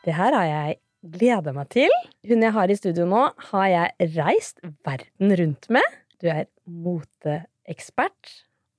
Det her har jeg gleda meg til. Hun jeg har i studio nå, har jeg reist verden rundt med. Du er moteekspert,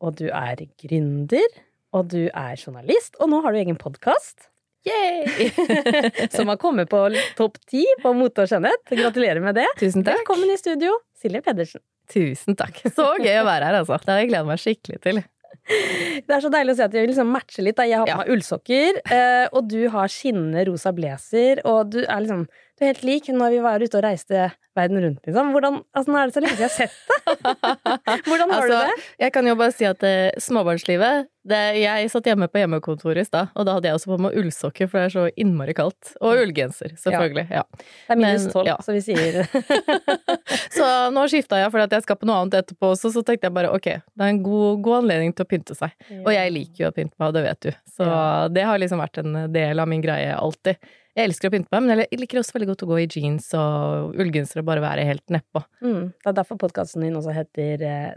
og du er gründer, og du er journalist, og nå har du egen podkast. Som har kommet på topp ti på mote og skjønnhet. Gratulerer med det. Tusen takk. Velkommen i studio, Silje Pedersen. Tusen takk. Så gøy å være her, altså. Det har jeg gleda meg skikkelig til. Det er så deilig å se at vi liksom matcher litt. Da. Jeg har på Ja. meg ullsokker, eh, og du har skinnende rosa blazer, og du er liksom helt lik når vi var ute og reiste verden rundt, liksom. Hvordan, altså, nå er det så lenge jeg har sett det! Hvordan har Altså, du det? Jeg kan jo bare si at eh, småbarnslivet det, Jeg satt hjemme på hjemmekontoret i stad, og da hadde jeg også på meg ullsokker, for det er så innmari kaldt. Og ullgenser, selvfølgelig. Ja. Det er minus tolv, ja. så vi sier Så nå skifta jeg fordi at jeg skal på noe annet etterpå også, så tenkte jeg bare ok, det er en god, god anledning til å pynte seg. Og jeg liker jo å pynte meg, og det vet du. Så Ja. det har liksom vært en del av min greie alltid. Jeg elsker å pynte meg, men jeg liker også veldig godt å gå i jeans og ullgenser og bare være helt nedpå. mm, Det er derfor podkasten din også heter eh,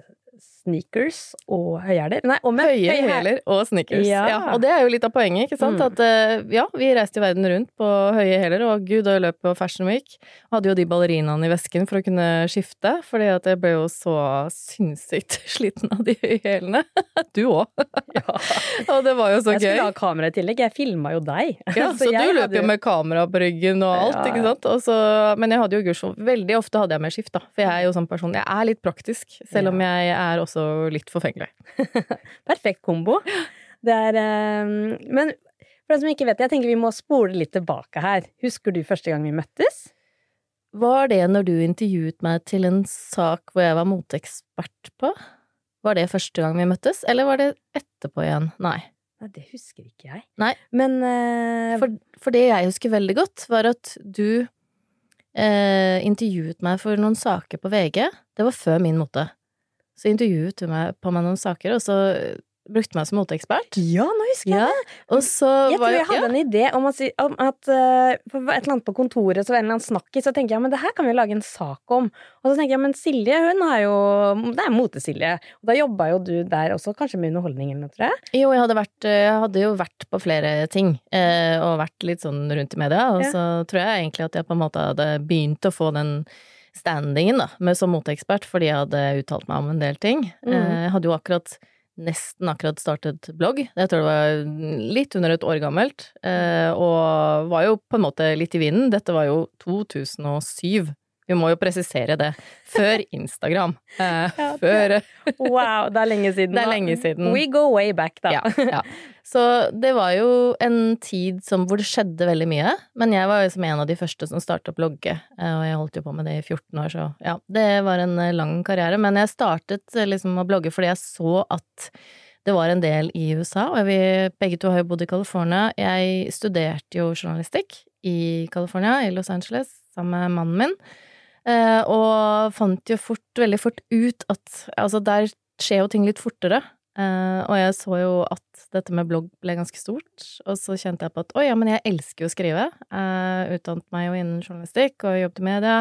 Sneakers og høyhæler. Nei, omvendt. Høye hæler og sneakers. Ja. Ja. og det er jo litt av poenget, ikke sant? Mm. At eh, ja, vi reiste i verden rundt på høye hæler, og gud, da jeg løp på Fashion Week, hadde jo de ballerinaene i vesken for å kunne skifte, fordi at jeg ble jo så sinnssykt sliten av de høye hælene. Du òg. Ja. Og det var jo så Jeg skulle gøy. ha kamera i tillegg. Jeg filma jo deg. Ja, så, så du løp jo med kamera på ryggen og alt, Ja, ikke sant? Og så, men jeg hadde jo gudskjelov Veldig ofte hadde jeg med skift, da. For jeg er jo sånn person Jeg er litt praktisk, selv om jeg er også litt forfengelig. Perfekt kombo. Det er eh, Men for deg som ikke vet det, jeg tenker vi må spole litt tilbake her. Husker du første gang vi møttes? Var det når du intervjuet meg til en sak hvor jeg var moteekspert på? Var det første gang vi møttes, eller var det etterpå igjen? Nei. Nei, det husker ikke jeg. Nei. Men uh... For, for det jeg husker veldig godt, var at du uh, intervjuet meg for noen saker på VG. Det var før min mote. Så intervjuet hun meg på meg noen saker, og så brukte meg som moteekspert. Ja, nå husker jeg Ja, det! og så Jeg var tror jeg hadde hadde en idé om at, om at uh, på et eller annet på kontoret så var det en eller annen snakkis, så tenkte jeg men det her kan vi lage en sak om. Og så tenker jeg men Silje, hun har jo Det er Mote-Silje. Og da jobba jo du der også, kanskje med underholdning eller noe, tror jeg. Jo, jeg hadde, vært, eh, jeg hadde jo vært på flere ting, eh, og vært litt sånn rundt i media, og Ja. så tror jeg egentlig at jeg på en måte hadde begynt å få den standingen, da, med som moteekspert, fordi jeg hadde uttalt meg om en del ting. Mm. Eh, Jeg hadde jo akkurat Nesten akkurat startet blogg. Jeg tror det var litt under et år gammelt. eh, Og var jo på en måte litt i vinden. Dette var jo 2007. Vi må jo presisere det. Før Instagram. Eh, Ja, Før Wow, det er lenge siden. Det er lenge siden. We go way back, da. ja, ja. Så det var jo en tid som, hvor det skjedde veldig mye. Men jeg var jo som en av de første som startet å blogge, eh, og jeg holdt jo på med det i 14 år, så ja. Det var en eh, lang karriere. Men jeg startet eh, liksom å blogge fordi jeg så at det var en del i USA, og vi begge to har jo bodd i California. Jeg studerte jo journalistikk i California, i Los Angeles, sammen med mannen min. Eh, og fant jo fort, veldig fort ut at altså der skjer jo ting litt fortere. Eh, og jeg så jo at dette med blogg ble ganske stort, og så kjente jeg på at å ja, men jeg elsker jo å skrive. Jeg utdannet meg jo innen journalistikk og jobbet i media.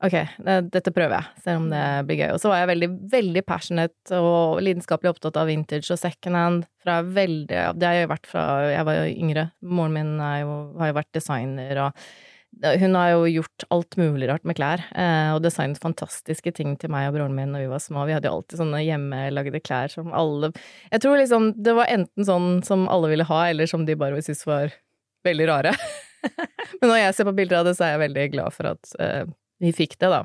Ok, det- dette prøver jeg, selv om det blir gøy. Og så var jeg veldig, veldig passionate og lidenskapelig opptatt av vintage og second hand fra veldig Det har jeg jo vært fra jeg var jo yngre. Moren min jo, har jo vært designer og hun har jo gjort alt mulig rart med klær, eh, og designet fantastiske ting til meg og broren min når vi var små. Vi hadde jo alltid sånne hjemmelagde klær som alle Jeg tror liksom det var enten sånn som alle ville ha, eller som de bare syntes var veldig rare. Men når jeg ser på bilder av det, så er jeg veldig glad for at eh, vi fikk det, da.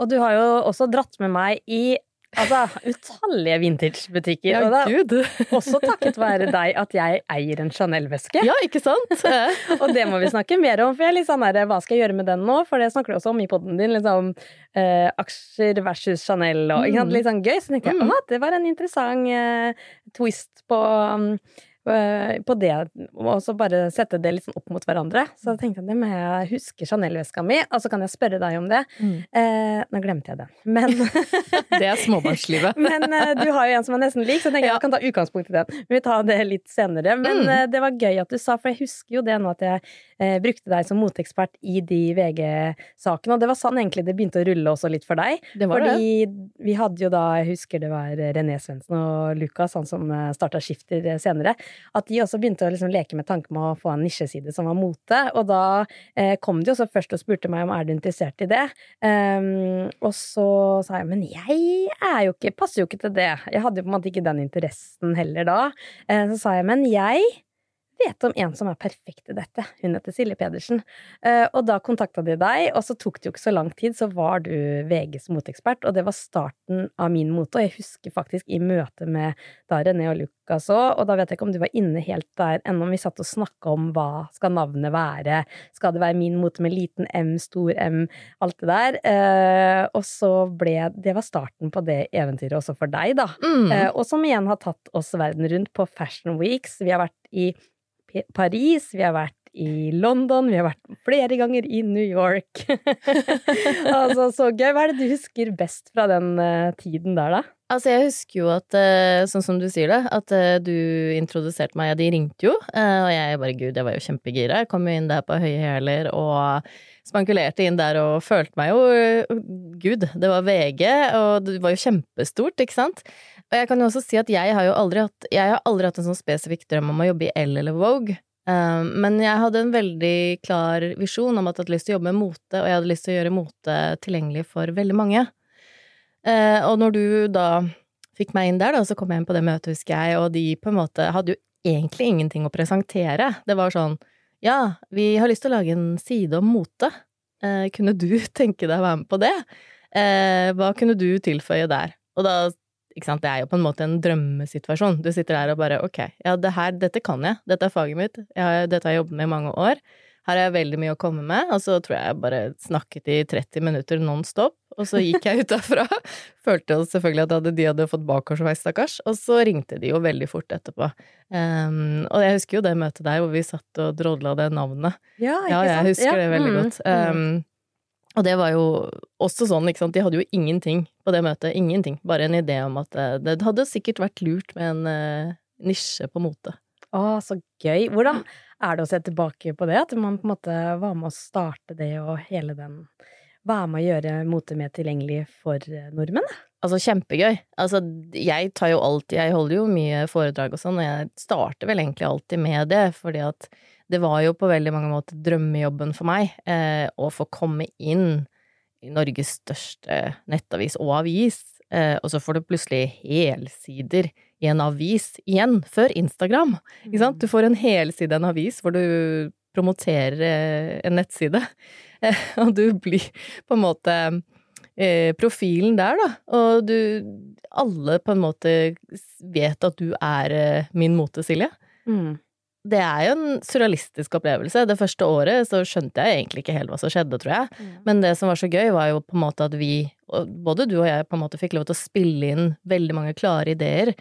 Og du har jo også dratt med meg i altså, utallige vintagebutikker. Ja, og det er gud. også takket være deg at jeg eier en Chanel-veske. Ja, ikke sant? Og det må vi snakke mer om, for jeg er litt sånn her, hva skal jeg gjøre med den nå? For det snakker du også om i poden din, liksom eh, aksjer versus Chanel og Mm. litt sånn gøy. Så tenkte jeg Mm. at det var en interessant eh, twist på um, på det, og så bare sette det litt sånn opp mot hverandre. Så tenkte jeg det må jeg huske Chanel-veska mi, og så kan jeg spørre deg om det. Mm. Eh, nå glemte jeg den, men Det er småbarnslivet. Men eh, du har jo en som er nesten lik, så jeg tenker Ja. jeg kan ta utgangspunkt i den. Vi tar det litt senere. Men Mm. eh, det var gøy at du sa, for jeg husker jo det nå at jeg eh, brukte deg som moteekspert i de VG-sakene, og det var sånn egentlig det begynte å rulle også litt for deg. Det var det. Fordi vi hadde jo da, jeg husker det var René Svendsen og Lukas, han som starta Skifter eh, senere, at de også begynte å liksom leke med tanken med å få en nisjeside som var mote. Og da eh, kom de også først og spurte meg om er du interessert i det. Um, og så sa jeg men jeg er jo ikke, passer jo ikke til det. Jeg hadde jo på en måte ikke den interessen heller da. Uh, så sa jeg men jeg vet om en som er perfekt i dette. Hun heter Silje Pedersen. Eh, og da kontakta de deg, og så tok det jo ikke så lang tid, så var du VGs moteekspert, og det var starten av min mote. Og jeg husker faktisk i møte med da René og Lukas òg, og da vet jeg ikke om du var inne helt der ennå, om vi satt og snakka om hva skal navnet være, skal det være min mote med liten M, stor M, alt det der. Eh, og så ble Det var starten på det eventyret også for deg, da. Mm. Eh, og som igjen har tatt oss verden rundt på Fashion Weeks. Vi har vært i Paris, vi har vært i London, vi har vært flere ganger i New York. altså, så gøy. Hva er det du husker best fra den eh, tiden der, da? Altså, jeg husker jo at, eh, sånn som du sier det, at eh, du introduserte meg, ja, de ringte jo, og jeg bare, gud, jeg var jo kjempegira. Jeg kom jo inn der på høye hæler og spankulerte inn der og følte meg jo, gud, det var VG, og det var jo kjempestort, ikke sant? Og jeg kan jo også si at jeg har jo aldri hatt, jeg har aldri hatt en sånn spesifikk drøm om å jobbe i Elle eller Vogue. Um, Men jeg hadde en veldig klar visjon om at jeg hadde lyst til å jobbe med mote, og jeg hadde lyst til å gjøre mote tilgjengelig for veldig mange. Uh, og når du da fikk meg inn der, da, så kom jeg inn på det møtet, husker jeg, og de på en måte hadde jo egentlig ingenting å presentere. Det var sånn ja, vi har lyst til å lage en side om mote. Uh, kunne du tenke deg å være med på det? Uh, hva kunne du tilføye der? Og da, det er jo på en måte en drømmesituasjon. Du sitter der og bare ok, ja, det her, dette kan jeg, dette er faget mitt, jeg har, dette har jeg jobbet med i mange år. Her har jeg veldig mye å komme med, og så tror jeg jeg bare snakket i 30 minutter non stop, og så gikk jeg ut derfra. Følte selvfølgelig at de hadde fått bakoversveis, stakkars, og så ringte de jo veldig fort etterpå. Um, og jeg husker jo det møtet der hvor vi satt og drodla det navnet. Ja, Ja, jeg husker det veldig Mm, godt. Um, og det var jo også sånn, ikke sant, de hadde jo ingenting på det møtet, ingenting, bare en idé om at eh, det hadde sikkert vært lurt med en eh, nisje på mote. Å, så gøy. Hvordan er det å se tilbake på det? At man på en måte var med å starte det og hele den Være med å gjøre mote mer tilgjengelig for eh, nordmenn? Altså, kjempegøy. Altså, jeg tar jo alltid Jeg holder jo mye foredrag og sånn, og jeg starter vel egentlig alltid med det, fordi at det var jo på veldig mange måter drømmejobben for meg eh, å få komme inn Norges største nettavis og avis, eh, og så får du plutselig helsider i en avis igjen, før Instagram. Ikke sant? Du får en helside i en avis hvor du promoterer eh, en nettside, eh, og du blir på en måte profilen der, da. Og du Alle på en måte vet at du er min mote, Silje. Mm. Det er jo en surrealistisk opplevelse. Det første året så skjønte jeg egentlig ikke helt hva som skjedde, tror jeg. Men det som var så gøy, var jo på en måte at vi, både du og jeg, på en måte fikk lov til å spille inn veldig mange klare ideer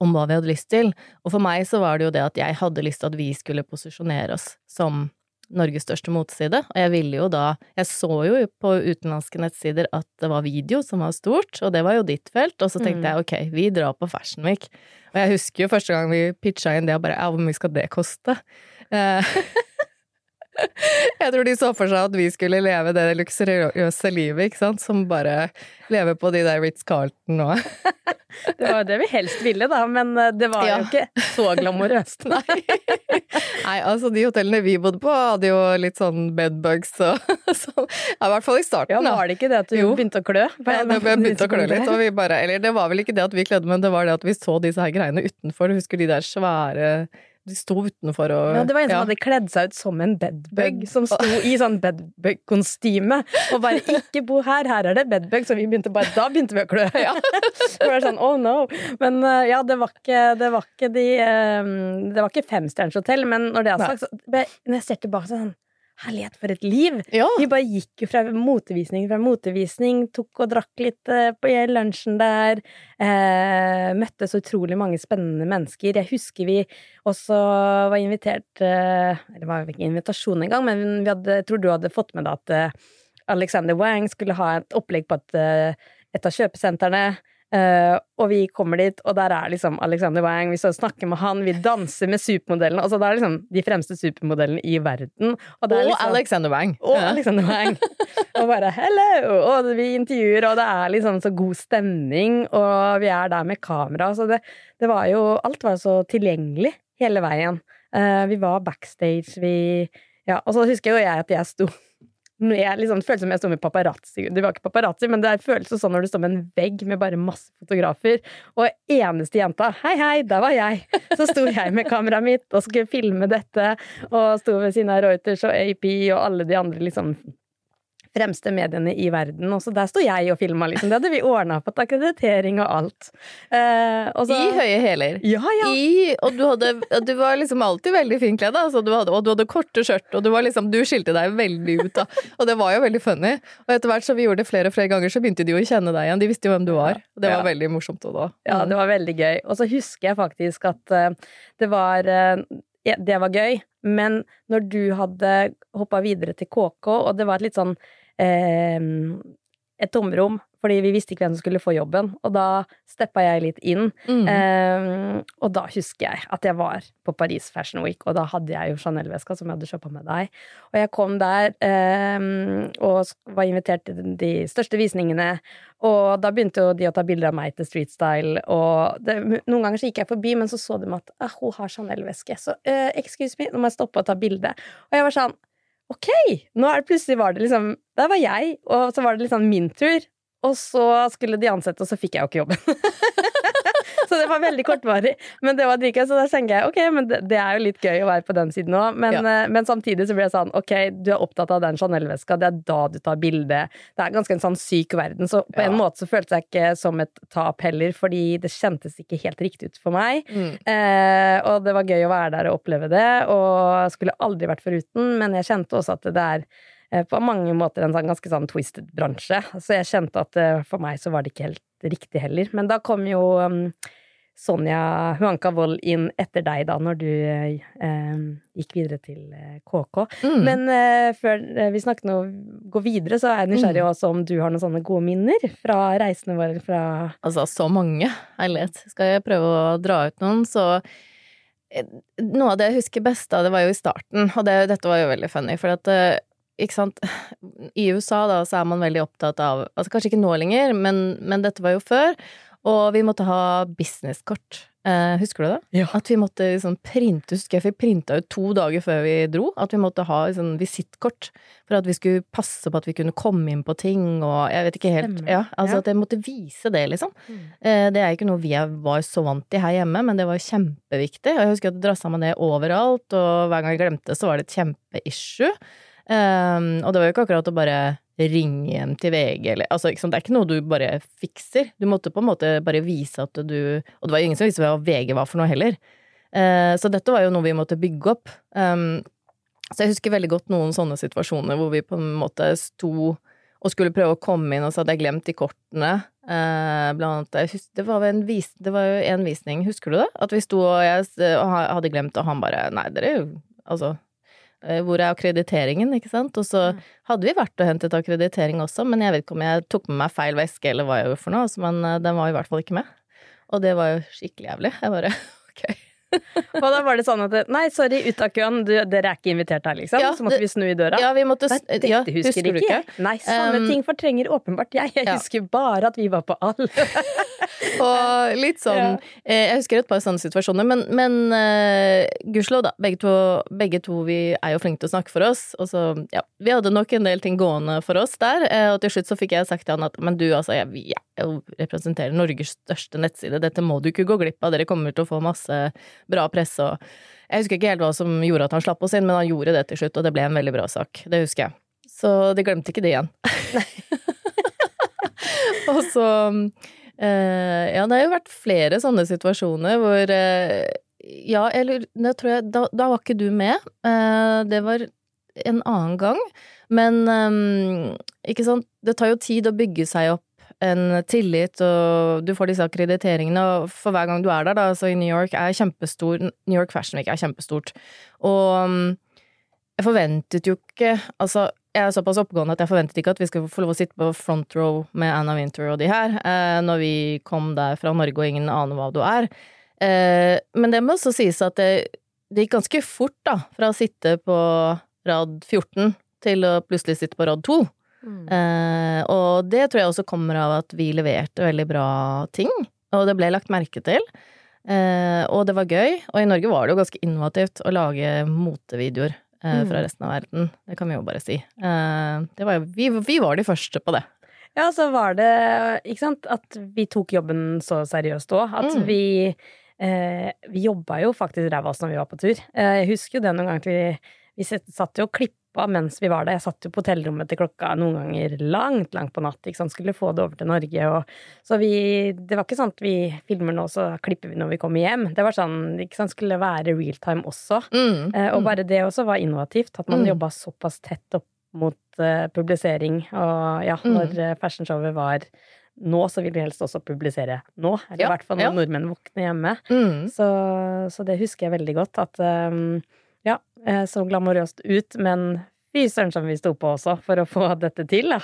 om hva vi hadde lyst til. Og for meg så var det jo det at jeg hadde lyst til at vi skulle posisjonere oss som Norges største moteside, og jeg ville jo da Jeg så jo på utenlandske nettsider at det var video som var stort, og det var jo ditt felt, og så tenkte Mm. jeg ok, vi drar på Fashion Week. Og jeg husker jo første gang vi pitcha inn det, og bare ja, hvor mye skal det koste? Eh, jeg tror de så for seg at vi skulle leve det luksuriøse livet, ikke sant, som bare lever på de der Ritz-Carlton og Det var jo det vi helst ville, da, men eh, det var Ja. jo ikke så glamorøst. Nei. Nei, altså de hotellene vi bodde på hadde jo litt sånn bedbugs og sånn. Ja, i hvert fall i starten, Ja, var det ikke det at du Jo. begynte å klø? Ja, det begynte å klø litt, og vi bare Eller det var vel ikke det at vi klødde, men det var det at vi så disse her greiene utenfor. Husker de der svære De sto utenfor og Ja, det var en som ja. hadde kledd seg ut som en bedbug, som sto i sånn bedbug-kostyme og bare 'ikke bo her, her er det bedbug', så vi begynte bare Da begynte vi å klø. Ja. Det var sånn 'oh no'. Men eh, ja, det var ikke, det var ikke de eh, Det var ikke femstjerners hotell, men når det er sagt, så når jeg ser tilbake, sånn Herlighet, for et liv! Ja. Vi bare gikk jo fra motevisning fra motevisning, tok og drakk litt eh, på lunsjen der. Eh, møtte så utrolig mange spennende mennesker. Jeg husker vi også var invitert eh, det var ikke invitasjon engang, men vi hadde, jeg tror du hadde fått med deg at eh, Alexander Wang skulle ha et opplegg på et, eh, et av kjøpesentrene. Eh, og vi kommer dit, og der er liksom Alexander Wang, vi snakker med han, vi danser med supermodellene. Altså, det er liksom de fremste supermodellene i verden. Og, er Og liksom, Alexander Wang. og Ja. Alexander Wang. og bare 'hello', og vi intervjuer, og det er liksom så god stemning, og vi er der med kamera. Så det, det var jo Alt var så tilgjengelig hele veien. Uh, vi var backstage, vi Ja, og så husker jo jeg at jeg sto med, liksom, Det føltes som jeg sto med paparazzi. Det var ikke paparazzi, men det føles sånn når du står med en vegg med bare masse fotografer, og eneste jenta Hei, hei, der var jeg! Så sto jeg med kameraet mitt og skulle filme dette, og sto ved siden av Reuters og AP og alle de andre liksom fremste mediene i verden. Og så der sto jeg og filma, liksom. Det hadde vi ordna, på akkreditering og alt. Eh, og så, I høye hæler. Ja, ja. I, og du, hadde, du var liksom alltid veldig finkledd, altså, og du hadde korte skjørt, og du, var liksom, du skilte deg veldig ut. Da. Og det var jo veldig funny. Og etter hvert som vi gjorde det flere og flere ganger, så begynte de jo å kjenne deg igjen. De visste jo hvem du var. Og det var Ja. veldig morsomt òg da. Ja, det var veldig gøy. Og så husker jeg faktisk at uh, det var uh, ja, Det var gøy, men når du hadde hoppa videre til KK, og det var et litt sånn eh, Et tomrom, fordi vi visste ikke hvem som skulle få jobben, og da steppa jeg litt inn. Mm. Eh, og da husker jeg at jeg var på Paris Fashion Week, og da hadde jeg jo Chanel-veska som jeg hadde kjøpa med deg. Og jeg kom der eh, og var invitert til de største visningene, og da begynte jo de å ta bilder av meg til Street Style, og det, noen ganger så gikk jeg forbi, men så så de at ah, hun har Chanel-veske, så uh, excuse me, nå må jeg stoppe og ta bilde. Og jeg var sånn Ok, nå er det plutselig var det liksom Der var jeg, og så var det liksom min tur. Og så skulle de ansette, og så fikk jeg jo ikke jobben. så det var veldig kortvarig. Men det var dritgøy, så da tenker jeg ok, men det, det er jo litt gøy å være på den siden òg. Men, Ja. eh, men samtidig så blir det sånn ok, du er opptatt av den Chanel-veska, det er da du tar bilde. Det er ganske en sånn syk verden, så på Ja. en måte så føltes jeg ikke som et tap heller, fordi det kjentes ikke helt riktig ut for meg. Mm. Eh, og det var gøy å være der og oppleve det, og skulle aldri vært foruten, men jeg kjente også at det er på mange måter en sånn ganske sånn twisted bransje, så jeg kjente at eh, for meg så var det ikke helt riktig heller. Men da kom jo um, Sonja Huanka Wold inn etter deg, da, når du eh, eh, gikk videre til eh, KK. Mm. Men eh, før eh, vi snakker nå gå videre, så er jeg nysgjerrig Mm. også om du har noen sånne gode minner fra reisene våre fra Altså, så mange. Herlighet. Skal jeg prøve å dra ut noen, så eh, Noe av det jeg husker best da, det var jo i starten, og det, dette var jo veldig funny, for at eh, ikke sant, i USA da så er man veldig opptatt av Altså kanskje ikke nå lenger, men, men dette var jo før, og vi måtte ha businesskort. Eh, husker du det? Ja. At vi måtte liksom printe, husker jeg, vi printa ut to dager før vi dro, at vi måtte ha liksom visittkort for at vi skulle passe på at vi kunne komme inn på ting, og jeg vet ikke helt Ja, altså Ja. at jeg måtte vise det, liksom. Eh, Det er ikke noe vi var så vant til her hjemme, men det var kjempeviktig. Og jeg husker at det drassa meg det overalt, og hver gang jeg glemte, så var det et kjempeissue. Um, og det var jo ikke akkurat å bare ringe hjem til VG, eller altså, det er ikke noe du bare fikser. Du måtte på en måte bare vise at du Og det var jo ingen som visste hva VG var for noe heller. Uh, så dette var jo noe vi måtte bygge opp. Um, så jeg husker veldig godt noen sånne situasjoner hvor vi på en måte sto og skulle prøve å komme inn, og så hadde jeg glemt de kortene. Eh, blant annet, husker det, var vis, det var jo en visning, husker du det? At vi sto og jeg og hadde glemt, og han bare Nei, dere er Altså, hvor er akkrediteringen, ikke sant? Og så Mm. hadde vi vært og hentet akkreditering også, men jeg vet ikke om jeg tok med meg feil veske, eller hva jeg gjorde for noe, men eh, den var i hvert fall ikke med. Og det var jo skikkelig jævlig. Jeg bare ok. Og da var det sånn at Nei, sorry, ut av køen, du, dere er ikke invitert her, liksom. Ja, så måtte det- vi snu i døra. Ja, vi måtte Nei, dette ja, husker, du ikke ikke. Nei, sånne Um, ting fortrenger åpenbart jeg. Jeg ja. husker bare at vi var på all. Og litt sånn eh, Jeg husker et par sånne situasjoner, men, men uh, gudskjelov, da. Begge to, begge to vi er jo flinke til å snakke for oss. Og så, ja, vi hadde nok en del ting gående for oss der. eh, Og til slutt så fikk jeg sagt til han at men du, altså, jeg, jeg representerer Norges største nettside. Dette må du ikke gå glipp av. Dere kommer til å få masse bra presse og Jeg husker ikke helt hva som gjorde at han slapp oss inn, men han gjorde det til slutt, og det ble en veldig bra sak. Det husker jeg. Så de glemte ikke det igjen. og så eh, Ja, det har jo vært flere sånne situasjoner hvor eh, Ja, eller det tror jeg da, da var ikke du med. Eh, det var en annen gang. Men um, ikke sant, det tar jo tid å bygge seg opp en tillit, og du får disse akkrediteringene, og for hver gang du er der, da, så i New York er kjempestor New York Fashion Week er kjempestort, og jeg forventet jo ikke Altså, jeg er såpass oppegående at jeg forventet ikke at vi skulle få lov å sitte på front row med Anna Winter og de her, eh, når vi kom der fra Norge og ingen aner hva du er. Eh, men det må også sies at det, det gikk ganske fort, da, fra å sitte på rad 14 til å plutselig sitte på rad 2. Mm. Eh, og det tror jeg også kommer av at vi leverte veldig bra ting, og det ble lagt merke til. Eh, og det var gøy, og i Norge var det jo ganske innovativt å lage motevideoer eh, fra mm. resten av verden. Det kan vi jo bare si. Eh, var jo, vi, vi var de første på det. Ja, så var det ikke sant, at vi tok jobben så seriøst òg. At mm. vi eh, Vi jobba jo faktisk ræva oss når vi var på tur. Eh, jeg husker jo det noen ganger vi, vi satt jo og klippa mens vi var der. Jeg satt jo på hotellrommet til klokka noen ganger langt, langt på natt. Ikke sant? Skulle få det over til Norge. Og, så vi Det var ikke sånn at vi filmer nå, så klipper vi når vi kommer hjem. Det var sånn ikke sant, skulle være real time også. Mm, eh, og mm. bare det også var innovativt. At man mm. jobba såpass tett opp mot uh, publisering. Og ja, mm. når uh, fashionshowet var nå, så vil vi helst også publisere nå. Eller ja, i hvert fall når ja. nordmenn våkner hjemme. Mm. Så, så, det husker jeg veldig godt. At um, så glamorøst ut, men fy søren som vi sto på også for å få dette til, da.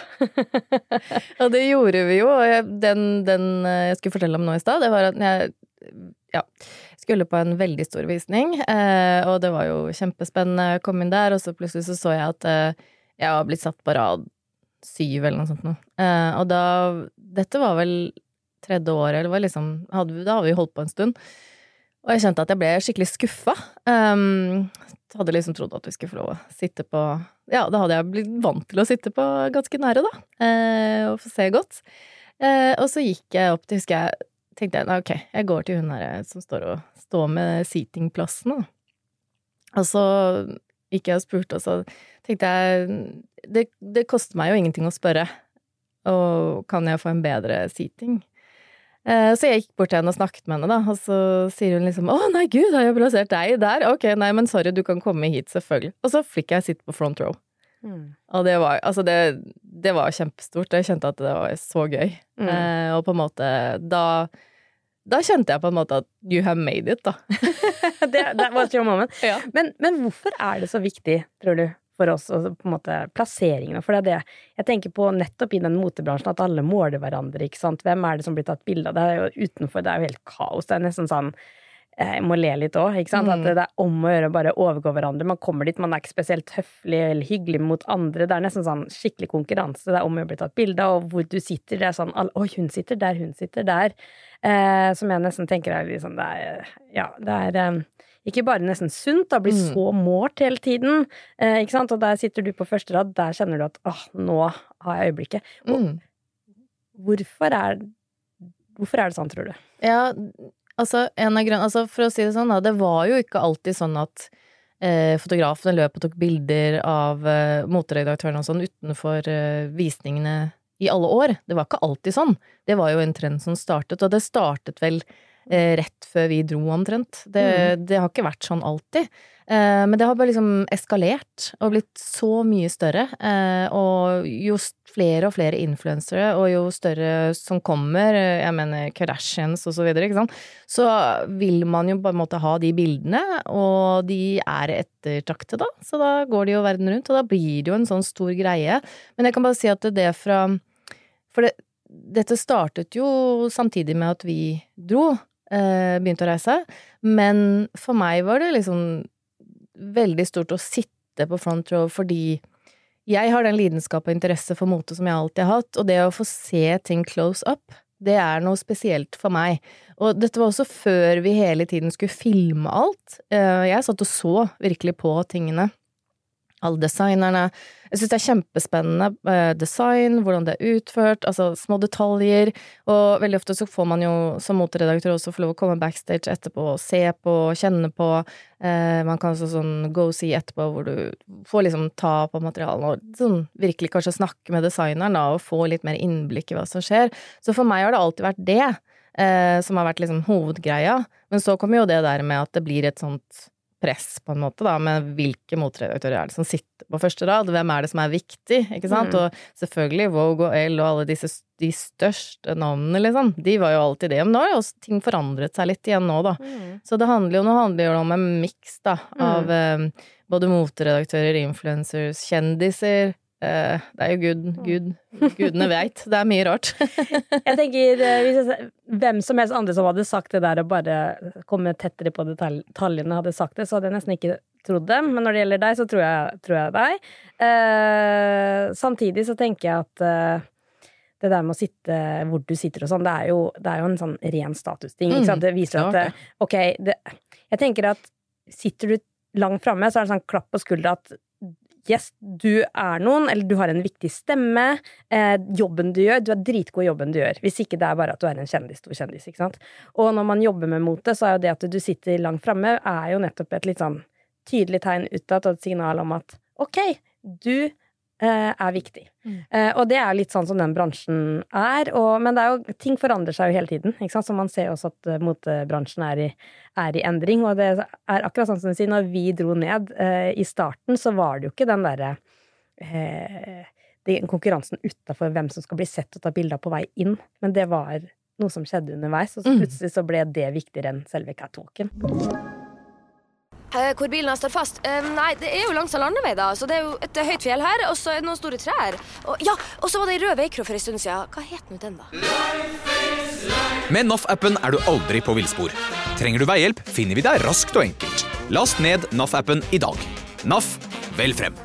ja, det gjorde vi jo. Den, den, eh, jeg skulle fortelle om nå i stad, det var at jeg ja, skulle på en veldig stor visning, eh, og det var jo kjempespennende. Jeg kom inn der, og så plutselig så, så jeg at jeg var blitt satt på rad syv eller noe sånt noe. Og da Dette var vel tredje året, eller var liksom Da hadde vi holdt på en stund. Og jeg kjente at jeg ble skikkelig skuffa. Um, hadde liksom trodd at vi skulle få lov å sitte på Ja, da hadde jeg blitt vant til å sitte på ganske nære, da, uh, og få se godt. Uh, og så gikk jeg opp til, husker jeg, tenkte jeg ok, jeg går til hun her som står og står med seatingplassene, Og så gikk jeg og spurte, og så tenkte jeg det, det koster meg jo ingenting å spørre, og kan jeg få en bedre seating? Eh, så jeg gikk bort til henne og snakket med henne, da, og så sier hun liksom 'Å, nei, gud, har jeg plassert deg der?' 'Ok, nei, men sorry, du kan komme hit, selvfølgelig'. Og så fikk jeg sitte på front row. Mm. Og det var Altså, det, det, var kjempestort. Jeg kjente at det var så gøy. Mm. Eh, og på en måte Da da kjente jeg på en måte at you have made it, da. det, that was your moment. Ja. Men, men hvorfor er det så viktig, tror du, for oss, og på en måte plasseringene. For det er det jeg tenker på nettopp i den motebransjen, at alle måler hverandre, ikke sant. Hvem er det som blir tatt bilde av? Det er jo utenfor, det er jo helt kaos. Det er nesten sånn eh, jeg må le litt òg, ikke sant. Mm. At det er om å gjøre å bare overgå hverandre. Man kommer dit, man er ikke spesielt høflig eller hyggelig mot andre. Det er nesten sånn skikkelig konkurranse. Det er om å bli tatt bilde av, og hvor du sitter. Det er sånn Oi, hun sitter der, hun sitter der. Eh, som jeg nesten tenker er litt sånn Det er Ja, det er eh, ikke bare nesten sunt, da blir mm. så målt hele tiden. Eh, ikke sant? Og der sitter du på første rad, der kjenner du at åh, nå har jeg øyeblikket. Og, mm. hvorfor, er, hvorfor er det sånn, tror du? Ja, altså, en av grunnene Altså, for å si det sånn, da, det var jo ikke alltid sånn at eh, fotografene løp og tok bilder av eh, moteredaktørene og sånn utenfor eh, visningene i alle år. Det var ikke alltid sånn. Det var jo en trend som startet, og det startet vel rett før vi dro, omtrent. Det, mm. det, har ikke vært sånn alltid. Eh, men det har bare liksom eskalert og blitt så mye større. Eh, og jo flere og flere influensere, og jo større som kommer, eh, jeg mener Kardashians og så videre, ikke sant, så vil man jo på en måte ha de bildene, og de er ettertraktede, da. Så da går de jo verden rundt, og da blir det jo en sånn stor greie. Men jeg kan bare si at det fra For det, dette startet jo samtidig med at vi dro eh, begynte å reise. Men for meg var det liksom veldig stort å sitte på front row fordi jeg har den lidenskap og interesse for mote som jeg alltid har hatt, og det å få se ting close up, det er noe spesielt for meg. Og dette var også før vi hele tiden skulle filme alt. Eh, jeg satt og så virkelig på tingene alle designerne. Jeg syns det er kjempespennende eh, design, hvordan det er utført, altså små detaljer. Og veldig ofte så får man jo som moteredaktør også få lov å komme backstage etterpå og se på, kjenne på. Eh, man kan også sånn go see etterpå, hvor du får liksom ta på materialene og sånn virkelig kanskje snakke med designeren da, og få litt mer innblikk i hva som skjer. Så for meg har det alltid vært det eh, som har vært liksom hovedgreia. Men så kommer jo det der med at det blir et sånt press, på en måte, da, med hvilke motredaktører er det som sitter på første rad, hvem er det som er viktig, ikke sant, Mm. og selvfølgelig Vogue og Elle og alle disse de største navnene, liksom, de var jo alltid det, men nå har jo ting forandret seg litt igjen nå, da. Så det handler jo, nå handler jo om en miks, da, av eh, både moteredaktører, influencers, kjendiser, det er jo gud, gud, gudene veit, det er mye rart. Jeg tenker, eh, hvis jeg, Hvem som helst andre som hadde sagt det der og bare kommet tettere på detaljene, hadde sagt det, så hadde jeg nesten ikke trodd dem. Men når det gjelder deg, så tror jeg, tror jeg deg. Eh, samtidig så tenker jeg at eh, det der med å sitte hvor du sitter og sånn, det er jo, det er jo en sånn ren statusting. Mm? Det viser at eh, ok, det, jeg tenker at sitter du langt framme, så er det sånn klapp på skuldra at yes, du er noen, eller du har en viktig stemme. Eh, jobben du gjør, du er dritgod i jobben du gjør. Hvis ikke det er bare at du er en kjendis, stor kjendis. ikke sant? Og når man jobber med mote, så er jo det at du sitter langt framme, er jo nettopp et litt sånn tydelig tegn utad og et signal om at ok, du er viktig. Mm. Eh, og det er litt sånn som den bransjen er. Og, men det er jo, ting forandrer seg jo hele tiden. Så man ser også at eh, motebransjen er i, er i endring. Og det er akkurat sånn som du sier, når vi dro ned eh, i starten, så var det jo ikke den derre eh, konkurransen utafor hvem som skal bli sett og ta bilder på vei inn. Men det var noe som skjedde underveis, og så Mm. plutselig så ble det viktigere enn selve catwalken. Eh, hvor bilen står fast? Eh, nei, det er jo langs en landevei, da. Så det er jo et høyt fjell her, og så er det noen store trær. Og, ja, og så var det ei rød veikro for en stund siden. Hva het nå den, da? Med NAF-appen er du aldri på villspor. Trenger du veihjelp, finner vi deg raskt og enkelt. Last ned NAF-appen i dag. NAF vel frem.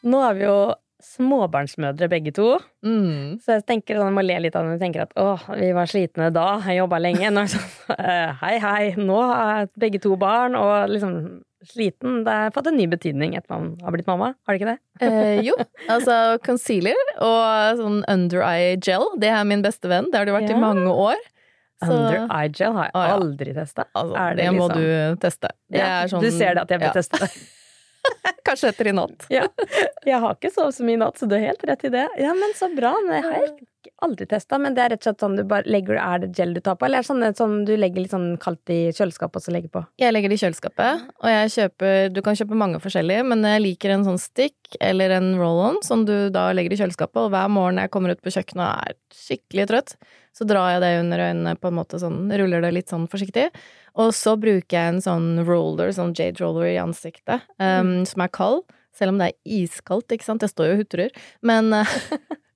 Nå er vi jo småbarnsmødre begge to, Mm. så jeg tenker sånn, jeg må le litt av det. Jeg tenker at å, vi var slitne da, jeg jobba lenge. Nå er sånn, eh, hei, hei, nå har jeg begge to barn, og liksom sliten. Det har fått en ny betydning etter man har blitt mamma, har det ikke det? Eh, jo, altså concealer og sånn under eye gel, det er min beste venn. Det har det vært Ja. i mange år. Så- Under eye gel har jeg ja. aldri testa. Altså, det, det, liksom... må du teste. Det Ja, sånn, Du ser det at jeg bør ja. teste det. Kanskje etter i natt. Ja. Jeg har ikke sovet så mye i natt, så du har helt rett i det. Ja, men så bra. Men jeg har aldri testa. Men det er rett og slett sånn du bare legger Er det gel du tar på, eller er det sånn sånn du legger litt sånn kaldt i kjøleskapet og så legger på? Jeg legger det i kjøleskapet, og jeg kjøper Du kan kjøpe mange forskjellige, men jeg liker en sånn stick eller en roll-on som du da legger i kjøleskapet, og hver morgen jeg kommer ut på kjøkkenet og er skikkelig trøtt, så drar jeg det under øynene på en måte sånn, ruller det litt sånn forsiktig. Og så bruker jeg en sånn roller, sånn jade roller i ansiktet, um, som er kald. Selv om det er iskaldt, ikke sant. Jeg står jo og hutrer. Men eh,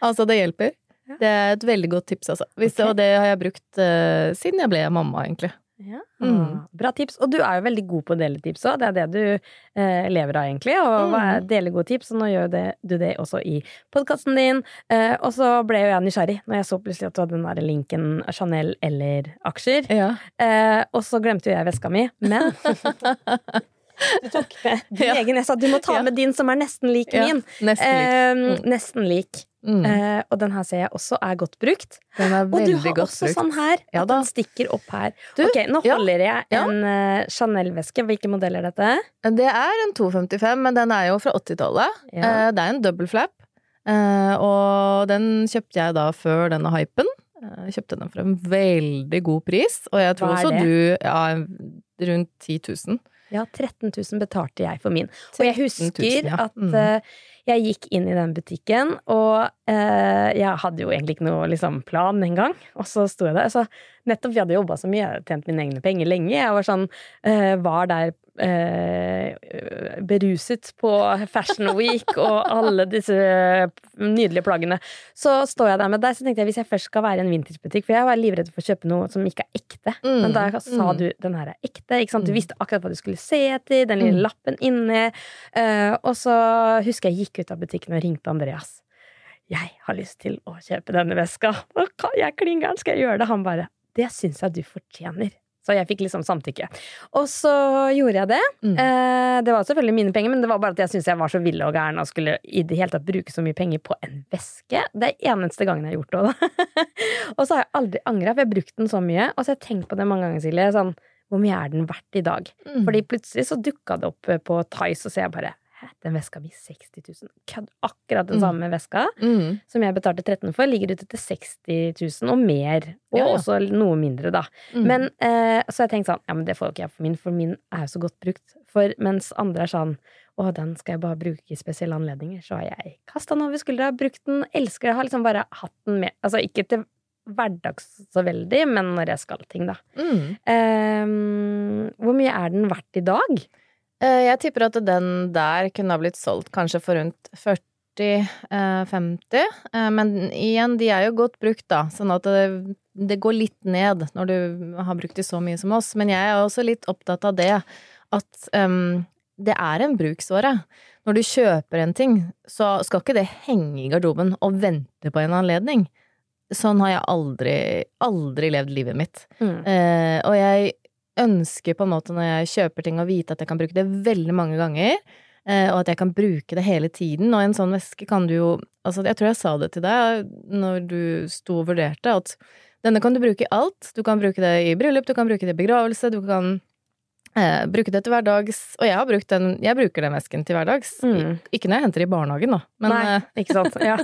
altså, det hjelper. Det er et veldig godt tips, altså. Hvis, okay. Og det har jeg brukt uh, siden jeg ble mamma, egentlig. Ja. Mm. Bra tips. Og du er jo veldig god på å dele tips òg. Det er det du eh, lever av, egentlig. Og Mm. dele gode tips. Og nå gjør det, du det også i podkasten din. Eh, og så ble jo jeg nysgjerrig når jeg så plutselig at du hadde den der linken Chanel eller aksjer. Ja. Eh, og så glemte jo jeg veska mi, men du tok med din Ja. egen. Jeg sa du må ta Ja. med din som er nesten lik Ja, min. Nesten lik. Eh, Mm. Nesten lik. Mm. Uh, og den her ser jeg også er godt brukt. Den er Og du har også brukt. sånn her, Ja at den stikker opp her. Du, ok, nå ja, holder jeg en ja. Chanel-veske. Hvilken modell er dette? Det er en 255, men den er jo fra 80-tallet. Ja. Eh, Det er en double flap, Uh, og den kjøpte jeg da før denne hypen. Eh, Jeg kjøpte den for en veldig god pris, og jeg tror også du Ja, rundt 10 000. Ja, 13 000 betalte jeg for min. Og jeg 13 000, husker mm. at Mm. eh, jeg gikk inn i den butikken, og uh, jeg hadde jo egentlig ikke noe liksom, plan engang. Og så sto jeg der. Altså, nettopp vi hadde jobba så mye, jeg hadde tjent mine egne penger lenge. Jeg var sånn uh, Var der eh, beruset på Fashion Week og alle disse nydelige plaggene. Så står jeg der med deg, så tenkte jeg hvis jeg først skal være i en vintagebutikk For jeg var livredd for å kjøpe noe som ikke er ekte. Mm, Men da sa mm. du den her er ekte. Du Mm. visste akkurat hva du skulle se etter, den lille Mm. lappen inni. Eh, og så husker jeg gikk ut av butikken og ringte Andreas. Jeg har lyst til å kjøpe denne veska. Jeg er klin gæren, skal jeg gjøre det? Han bare Det syns jeg du fortjener. Så jeg fikk liksom samtykke. Og så gjorde jeg det. Mm. Eh, det var selvfølgelig mine penger, men det var bare at jeg syntes jeg var så ville og gæren og skulle i det hele tatt bruke så mye penger på en veske. Det er eneste gangen jeg har gjort det og så har jeg aldri angra, for jeg har brukt den så mye. Og så har jeg tenkt på det mange ganger, Silje. Sånn, hvor mye er den verdt i dag? Mm. Fordi plutselig så dukka det opp på Tice, og så jeg bare den veska blir 60 000. Kødd! Akkurat den Mm. samme veska Mm. som jeg betalte 13 for, ligger ute til 60 000 og mer. Og Ja, ja. også noe mindre, da. Mm. Men eh, så jeg tenkte sånn, ja, men det får jo ikke jeg for min, for min er jo så godt brukt. For mens andre er sånn, å, den skal jeg bare bruke i spesielle anledninger, så har jeg kasta den over skuldra, brukt den, elsker det, har liksom bare hatt den med. Altså ikke til hverdags så veldig, men når jeg skal ting, da. Mm. Eh, hvor mye er den verdt i dag? Eh, Jeg tipper at den der kunne ha blitt solgt kanskje for rundt 40-50. Men igjen, de er jo godt brukt, da, sånn at det, det går litt ned når du har brukt de så mye som oss. Men jeg er også litt opptatt av det, at um, det er en bruksvare. Når du kjøper en ting, så skal ikke det henge i garderoben og vente på en anledning. Sånn har jeg aldri, aldri levd livet mitt. Eh, og jeg ønsker på en måte når jeg kjøper ting å vite at jeg kan bruke det veldig mange ganger, eh, og at jeg kan bruke det hele tiden. Og en sånn veske kan du jo Altså, jeg tror jeg sa det til deg når du sto og vurderte, at denne kan du bruke i alt. Du kan bruke det i bryllup, du kan bruke det i begravelse, du kan eh, bruke det til hverdags. Og jeg har brukt den Jeg bruker den vesken til hverdags. Mm. Ikke når jeg henter i barnehagen, da, men Nei, eh, ikke sant? Ja.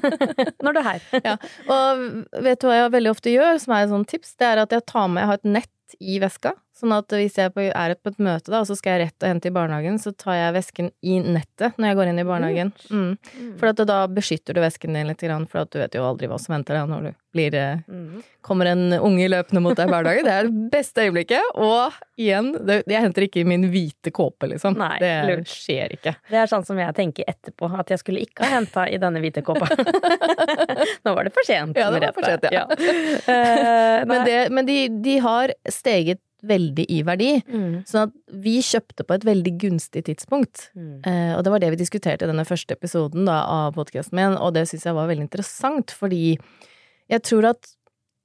Når du er her. ja. Og vet du hva jeg veldig ofte gjør, som er et sånt tips? Det er at jeg tar med Jeg har et nett i veska. Sånn at hvis jeg er på et møte, da, og så skal jeg rett og hente i barnehagen, så tar jeg vesken i nettet når jeg går inn i barnehagen. Mm. For at da beskytter du vesken din litt, for du vet jo aldri hva som venter deg når du blir eh, Mm. Kommer en unge løpende mot deg i dag. Det er det beste øyeblikket. Og igjen, det, jeg henter ikke i min hvite kåpe, liksom. Nei, det lurt. skjer ikke. Det er sånn som jeg tenker etterpå, at jeg skulle ikke ha henta i denne hvite kåpa. Nå var det for sent. Ja, det var for sent, ja. Eh, Men, det, men de, de har steget veldig i verdi. Mm. Sånn at vi kjøpte på et veldig gunstig tidspunkt. Mm. Eh, og det var det vi diskuterte i denne første episoden da, av podkasten min, og det syns jeg var veldig interessant, fordi jeg tror at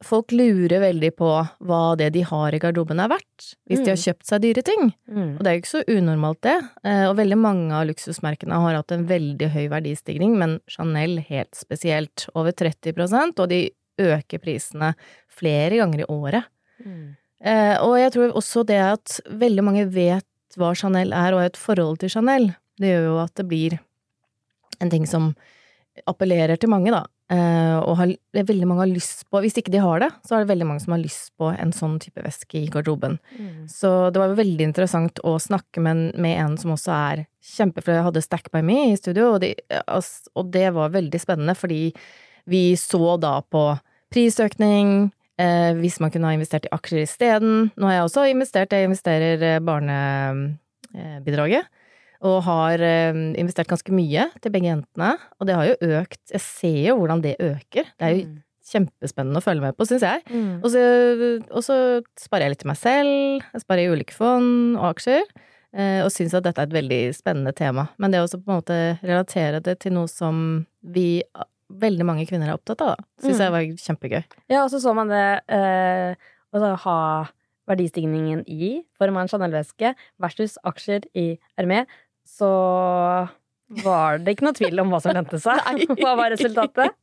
folk lurer veldig på hva det de har i garderoben er verdt, hvis de har Mm. kjøpt seg dyre ting. Mm. Og det er jo ikke så unormalt, det. Eh, og veldig mange av luksusmerkene har hatt en veldig høy verdistigning, men Chanel helt spesielt. Over 30% og de øker prisene flere ganger i året. Mm. Eh, og jeg tror også det at veldig mange vet hva Chanel er, og har et forhold til Chanel, det gjør jo at det blir en ting som appellerer til mange, da. Eh, og har, det veldig mange har lyst på Hvis ikke de har det, så er det veldig mange som har lyst på en sånn type væske i garderoben. Mm. Så det var veldig interessant å snakke med, en- med en som også er kjempe jeg hadde Stack by Me i studio, og, de, og det var veldig spennende, fordi vi så da på prisøkning, eh, hvis man kunne ha investert i aksjer isteden. Nå har jeg også investert, jeg investerer eh, barnebidraget. Og har eh, investert ganske mye til begge jentene, og det har jo økt. Jeg ser jo hvordan det øker. Det er jo Mm. kjempespennende å følge med på, syns jeg. Mm. Og så, og så sparer jeg litt til meg selv, jeg sparer i ulike fond og aksjer, eh, og syns at dette er et veldig spennende tema. Men det å på en måte relatere det til noe som vi, veldig mange kvinner er opptatt av, syns Mm. jeg var kjempegøy. Ja, og så så man det eh, å ha verdistigningen i form av en Chanel-veske versus aksjer i Hermé, så var det ikke noe tvil om hva som vente seg. Hva var resultatet?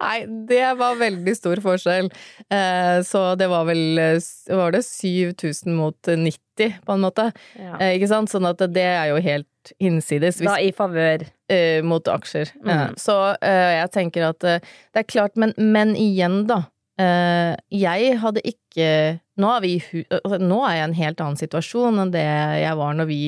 Nei, det var veldig stor forskjell. Eh, så det var vel eh, Var det 7000 mot 90, på en måte? Ja. Eh, ikke sant? Sånn at det er jo helt hinsides. Hvis Da i favør mot aksjer. Mm. Så jeg tenker at det er klart, men, men igjen, da. Jeg hadde ikke nå er, vi, altså, nå er jeg i en helt annen situasjon enn det jeg var når vi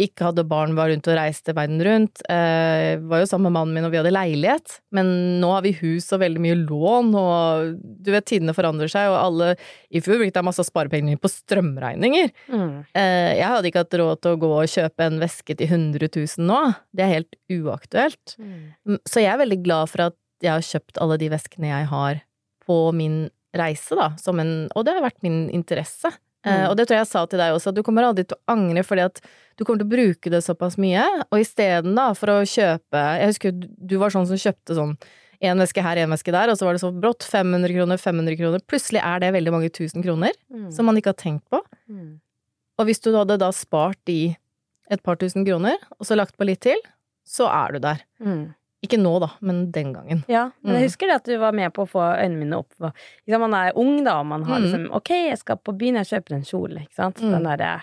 ikke hadde barn, var rundt og reiste verden rundt. Eh, var jo sammen med mannen min og vi hadde leilighet, men nå har vi hus og veldig mye lån, og du vet, tidene forandrer seg, og alle I fjor brukte jeg masse sparepenger på strømregninger. mm. Eh, jeg hadde ikke hatt råd til å gå og kjøpe en veske til 100 000 nå. Det er helt uaktuelt. Mm. Så jeg er veldig glad for at jeg har kjøpt alle de veskene jeg har på min reise, da, som en Og det har vært min interesse. Eh, Mm. og det tror jeg jeg sa til deg også, at du kommer aldri til å angre fordi at du kommer til å bruke det såpass mye, og isteden da, for å kjøpe Jeg husker du- du var sånn som kjøpte sånn én veske her, én veske der, og så var det så brått 500 kroner, 500 kroner. Plutselig er det veldig mange tusen kroner Mm. som man ikke har tenkt på. Mm. Og hvis du hadde da spart de et par tusen kroner, og så lagt på litt til, så er du der. Mm. Ikke nå, da, men den gangen. Ja, men Mm. jeg husker det at du var med på å få øynene mine opp. for- Man er ung, da, og man har Mm. liksom Ok, jeg skal på byen, jeg kjøper en kjole, ikke sant. Mm. Den derre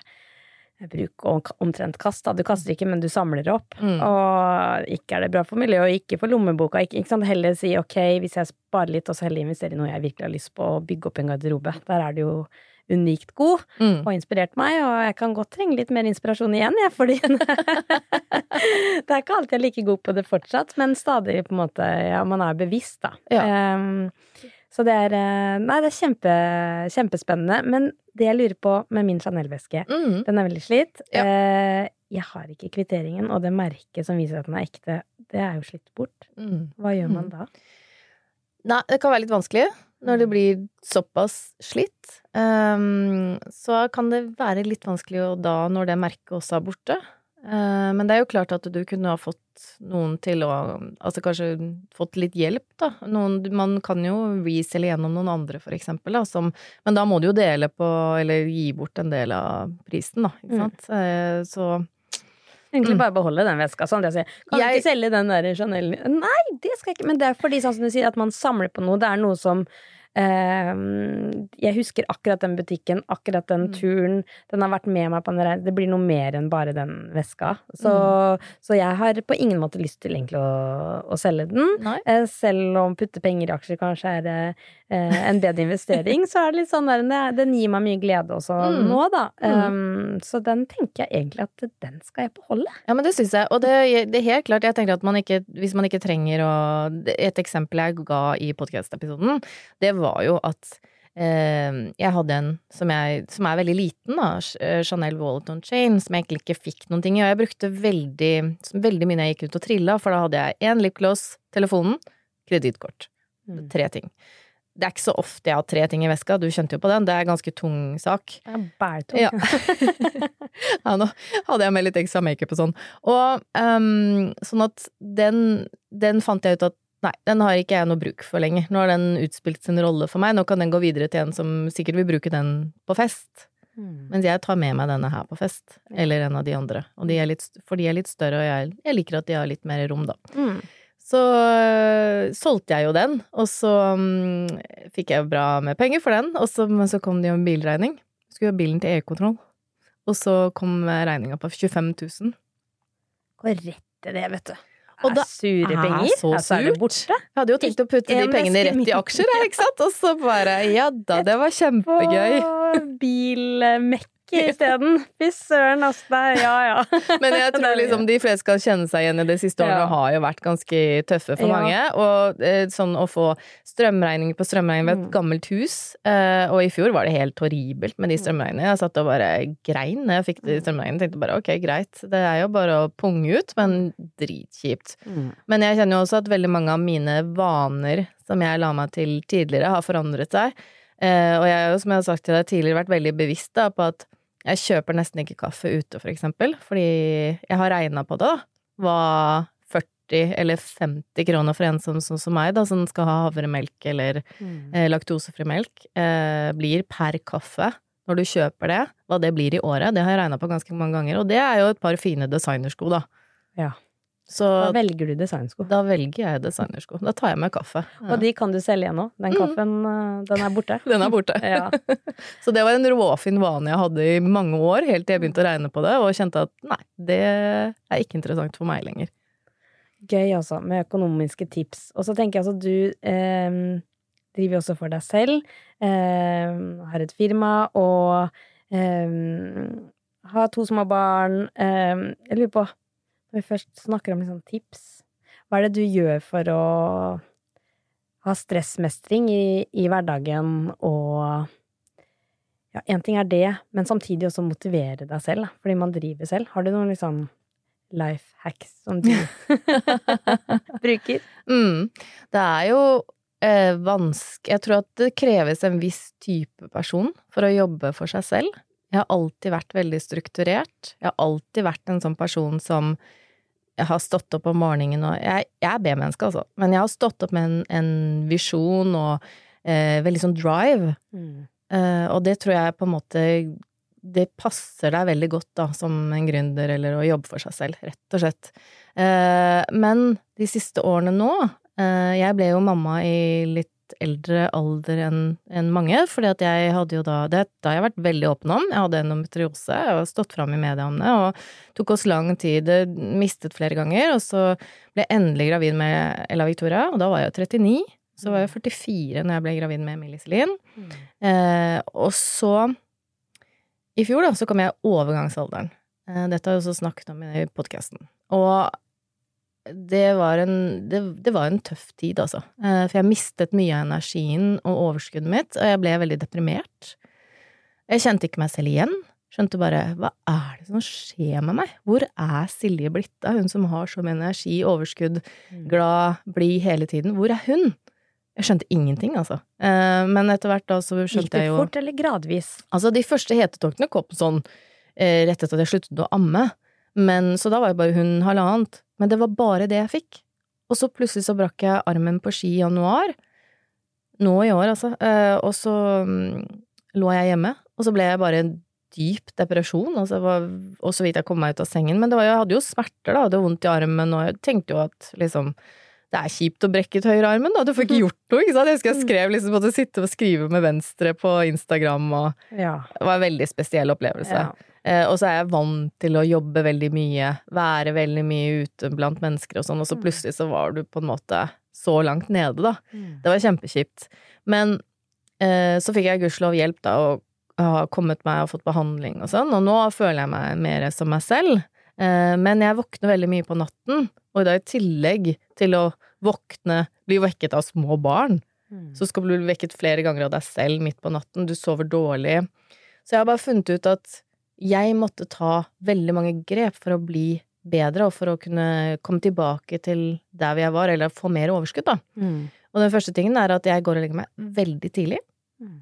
bruk og omtrent kast. Da. Du kaster ikke, men du samler opp. Mm. Og ikke er det bra for miljøet, og ikke for lommeboka. Ikke, ikke? Heller si ok, hvis jeg sparer litt, og så heller investere i noe jeg virkelig har lyst på, og bygge opp en garderobe. Der er det jo unikt god, Mm. og inspirert meg, og jeg kan godt trenge litt mer inspirasjon igjen, jeg, fordi Det er ikke alltid jeg er like god på det fortsatt, men stadig på en måte Ja, man er bevisst, da. Ja. Um, så det er eh, Nei, det er kjempe, kjempespennende. Men det jeg lurer på med min Chanel-veske, Mm. den er veldig slitt. Ja. Uh, jeg har ikke kvitteringen, og det merket som viser at den er ekte, det er jo slitt bort. Mm. Hva gjør man Mm. da? Nei, det kan være litt vanskelig når det blir såpass slitt. um, så kan det være litt vanskelig å da, når det merket også er borte. Uh, men det er jo klart at du kunne ha fått noen til å Altså kanskje fått litt hjelp, da. Noen, man kan jo reselge gjennom noen andre, for eksempel, da, som Men da må du jo dele på, eller gi bort en del av prisen, da, ikke Mm. sant. Eh, så Egentlig Mm. bare beholde den veska. Sånn, jeg sier, kan Jeg- ikke selge den der Chanel Nei, det skal jeg ikke. Men det er fordi, sånn som du sier, at man samler på noe. Det er noe som Jeg husker akkurat den butikken, akkurat den Mm. turen. Den har vært med meg på en reise. Det blir noe mer enn bare den veska. Så, så jeg har på ingen måte lyst til egentlig å, å selge den. Nei. Eh, Selv om putte penger i aksjer kanskje er eh, en bedre investering, så er det litt sånn der det- Den gir meg mye glede også Mm. nå, da. Mm. Um, så den tenker jeg egentlig at den skal jeg beholde. Ja, men det syns jeg. Og det, det er helt klart, jeg tenker at man ikke, hvis man ikke trenger å Et eksempel jeg ga i podkast-episoden, det var jo at eh, jeg hadde en som, jeg, som er veldig liten, da, eh, Chanel Wallet on Chain, som jeg egentlig ikke fikk noen ting i, og jeg brukte veldig, veldig mye når jeg gikk ut og trilla, for da hadde jeg én lipgloss, telefonen, kredittkort. Mm. Tre ting. Det er ikke så ofte jeg har tre ting i veska, du kjente jo på den, det er en ganske tung sak. Ja, bæltung. Ja. ja, nå hadde jeg med litt ekstra makeup og sånn. Og um, sånn at den, den fant jeg ut at nei, den har ikke jeg noe bruk for lenger. Nå har den utspilt sin rolle for meg, nå kan den gå videre til en som sikkert vil bruke den på fest. Mm. Mens jeg tar med meg denne her på fest, eller en av de andre. De litt, for de er litt større, og jeg, jeg liker at de har litt mer rom, da. Mm. Så øh, solgte jeg jo den, og så mm, fikk jeg bra med penger for den, og så, men så kom det jo en bilregning. Skulle ha bilen til EU-kontroll. Og så kom regninga på 25 000. Går rett til det, vet du. Og er sure er penger. så surt. er det borte. Jeg hadde jo tenkt å putte de pengene rett i aksjer, ikke sant? Og så bare ja da, det var kjempegøy. Bilmekk isteden. Fy søren, ass. Er- Ja, ja. Men jeg tror liksom de fleste kan kjenne seg igjen i det siste året. Ja. har jo vært ganske tøffe for Ja. mange. Og eh, sånn å få strømregning på strømregning ved et Mm. gammelt hus, eh, og i fjor var det helt horribelt med de strømregningene. Jeg satt og bare grein når jeg fikk de strømregningene. Tenkte bare ok, greit, det er jo bare å punge ut, men dritkjipt. Mm. Men jeg kjenner jo også at veldig mange av mine vaner som jeg la meg til tidligere, har forandret seg. Eh, og jeg har jo, som jeg har sagt til deg tidligere, vært veldig bevisst da, på at jeg kjøper nesten ikke kaffe ute, for eksempel. Fordi jeg har regna på det, da. Hva 40 eller 50 kroner for en som, som, som meg, da, som skal ha havremelk eller Mm. eh, laktosefri melk, eh, blir per kaffe. Når du kjøper det, hva det blir i året, det har jeg regna på ganske mange ganger. Og det er jo et par fine designersko, da. Ja. Så Da velger du designsko. da velger jeg designersko. Da tar jeg med kaffe. Og de kan du selge igjen nå. Den Mm. kaffen, mm. den er borte. Den er borte. Ja. Så det var en råfin vane jeg hadde i mange år, helt til jeg begynte å regne på det, og kjente at nei, det er ikke interessant for meg lenger. Gøy altså, med økonomiske tips. Og så tenker jeg altså du eh, driver også for deg selv, eh, har et firma og eh, har to små barn. Eh, jeg lurer på, når vi først snakker om liksom tips, hva er det du gjør for å ha stressmestring i, i hverdagen og ja, én ting er det, men samtidig også motivere deg selv, fordi man driver selv. Har du noen liksom life hacks som du bruker? Mm. Det er jo eh, vanskelig Jeg tror at det kreves en viss type person for å jobbe for seg selv. Jeg har alltid vært veldig strukturert. Jeg har alltid vært en sånn person som jeg har stått opp om morgenen og Jeg, jeg er B-menneske, altså, men jeg har stått opp med en, en visjon og eh, veldig sånn drive. Eh, og det tror jeg på en måte Det passer deg veldig godt da, som en gründer eller å jobbe for seg selv, rett og slett. Eh, men de siste årene nå eh, Jeg ble jo mamma i litt litt eldre alder enn en mange, fordi at jeg hadde jo da Det har jeg vært veldig åpen om. Jeg hadde endometriose, og stått fram i media om det, og tok oss lang tid, mistet flere ganger, og så ble jeg endelig gravid med Ella Victoria, og da var jeg jo 39. Så var jeg 44 når jeg ble gravid med Emilie Celine. Eh, og så, i fjor da, så kom jeg i overgangsalderen. Eh, dette har jeg også snakket om i podkasten. Og det var, en, det, det var en tøff tid, altså. Eh, for jeg mistet mye av energien og overskuddet mitt, og jeg ble veldig deprimert. Jeg kjente ikke meg selv igjen. Skjønte bare hva er det som skjer med meg? Hvor er Silje blitt av, hun som har så mye energi, overskudd, glad, blid hele tiden? Hvor er hun? Jeg skjønte ingenting, altså. Eh, Men etter hvert da så skjønte jeg jo Gikk det fort eller gradvis? Altså, de første hetetoktene kom sånn eh, rett etter at jeg sluttet å amme. Men, så da var jeg bare hun halvannet. Men det var bare det jeg fikk. Og så plutselig så brakk jeg armen på ski i januar. Nå i år, altså. Eh, og så mm, lå jeg hjemme, og så ble jeg bare en dyp depresjon. Altså, var, og så vidt jeg kom meg ut av sengen. Men det var, jeg hadde jo smerter, da. Hadde vondt i armen, og jeg tenkte jo at liksom det er kjipt å brekke ut høyrearmen, da. Du får ikke gjort noe, ikke sant. Jeg husker jeg skrev liksom måtte sitte og skrive med venstre på Instagram, og Ja. det var en veldig spesiell opplevelse. ja. Eh, og så er jeg vant til å jobbe veldig mye, være veldig mye ute blant mennesker og sånn, og så plutselig så var du på en måte så langt nede, da. Det var kjempekjipt. Men eh, så fikk jeg gudskjelov hjelp, da, og har kommet meg og fått behandling og sånn, og nå føler jeg meg mer som meg selv. Eh, men jeg våkner veldig mye på natten, og da i tillegg til å våkne, bli vekket av små barn, Mm. så skal du bli vekket flere ganger av deg selv midt på natten, du sover dårlig. Så jeg har bare funnet ut at jeg måtte ta veldig mange grep for å bli bedre, og for å kunne komme tilbake til der hvor jeg var, eller få mer overskudd, da. Mm. Og den første tingen er at jeg går og legger meg veldig tidlig. Mm.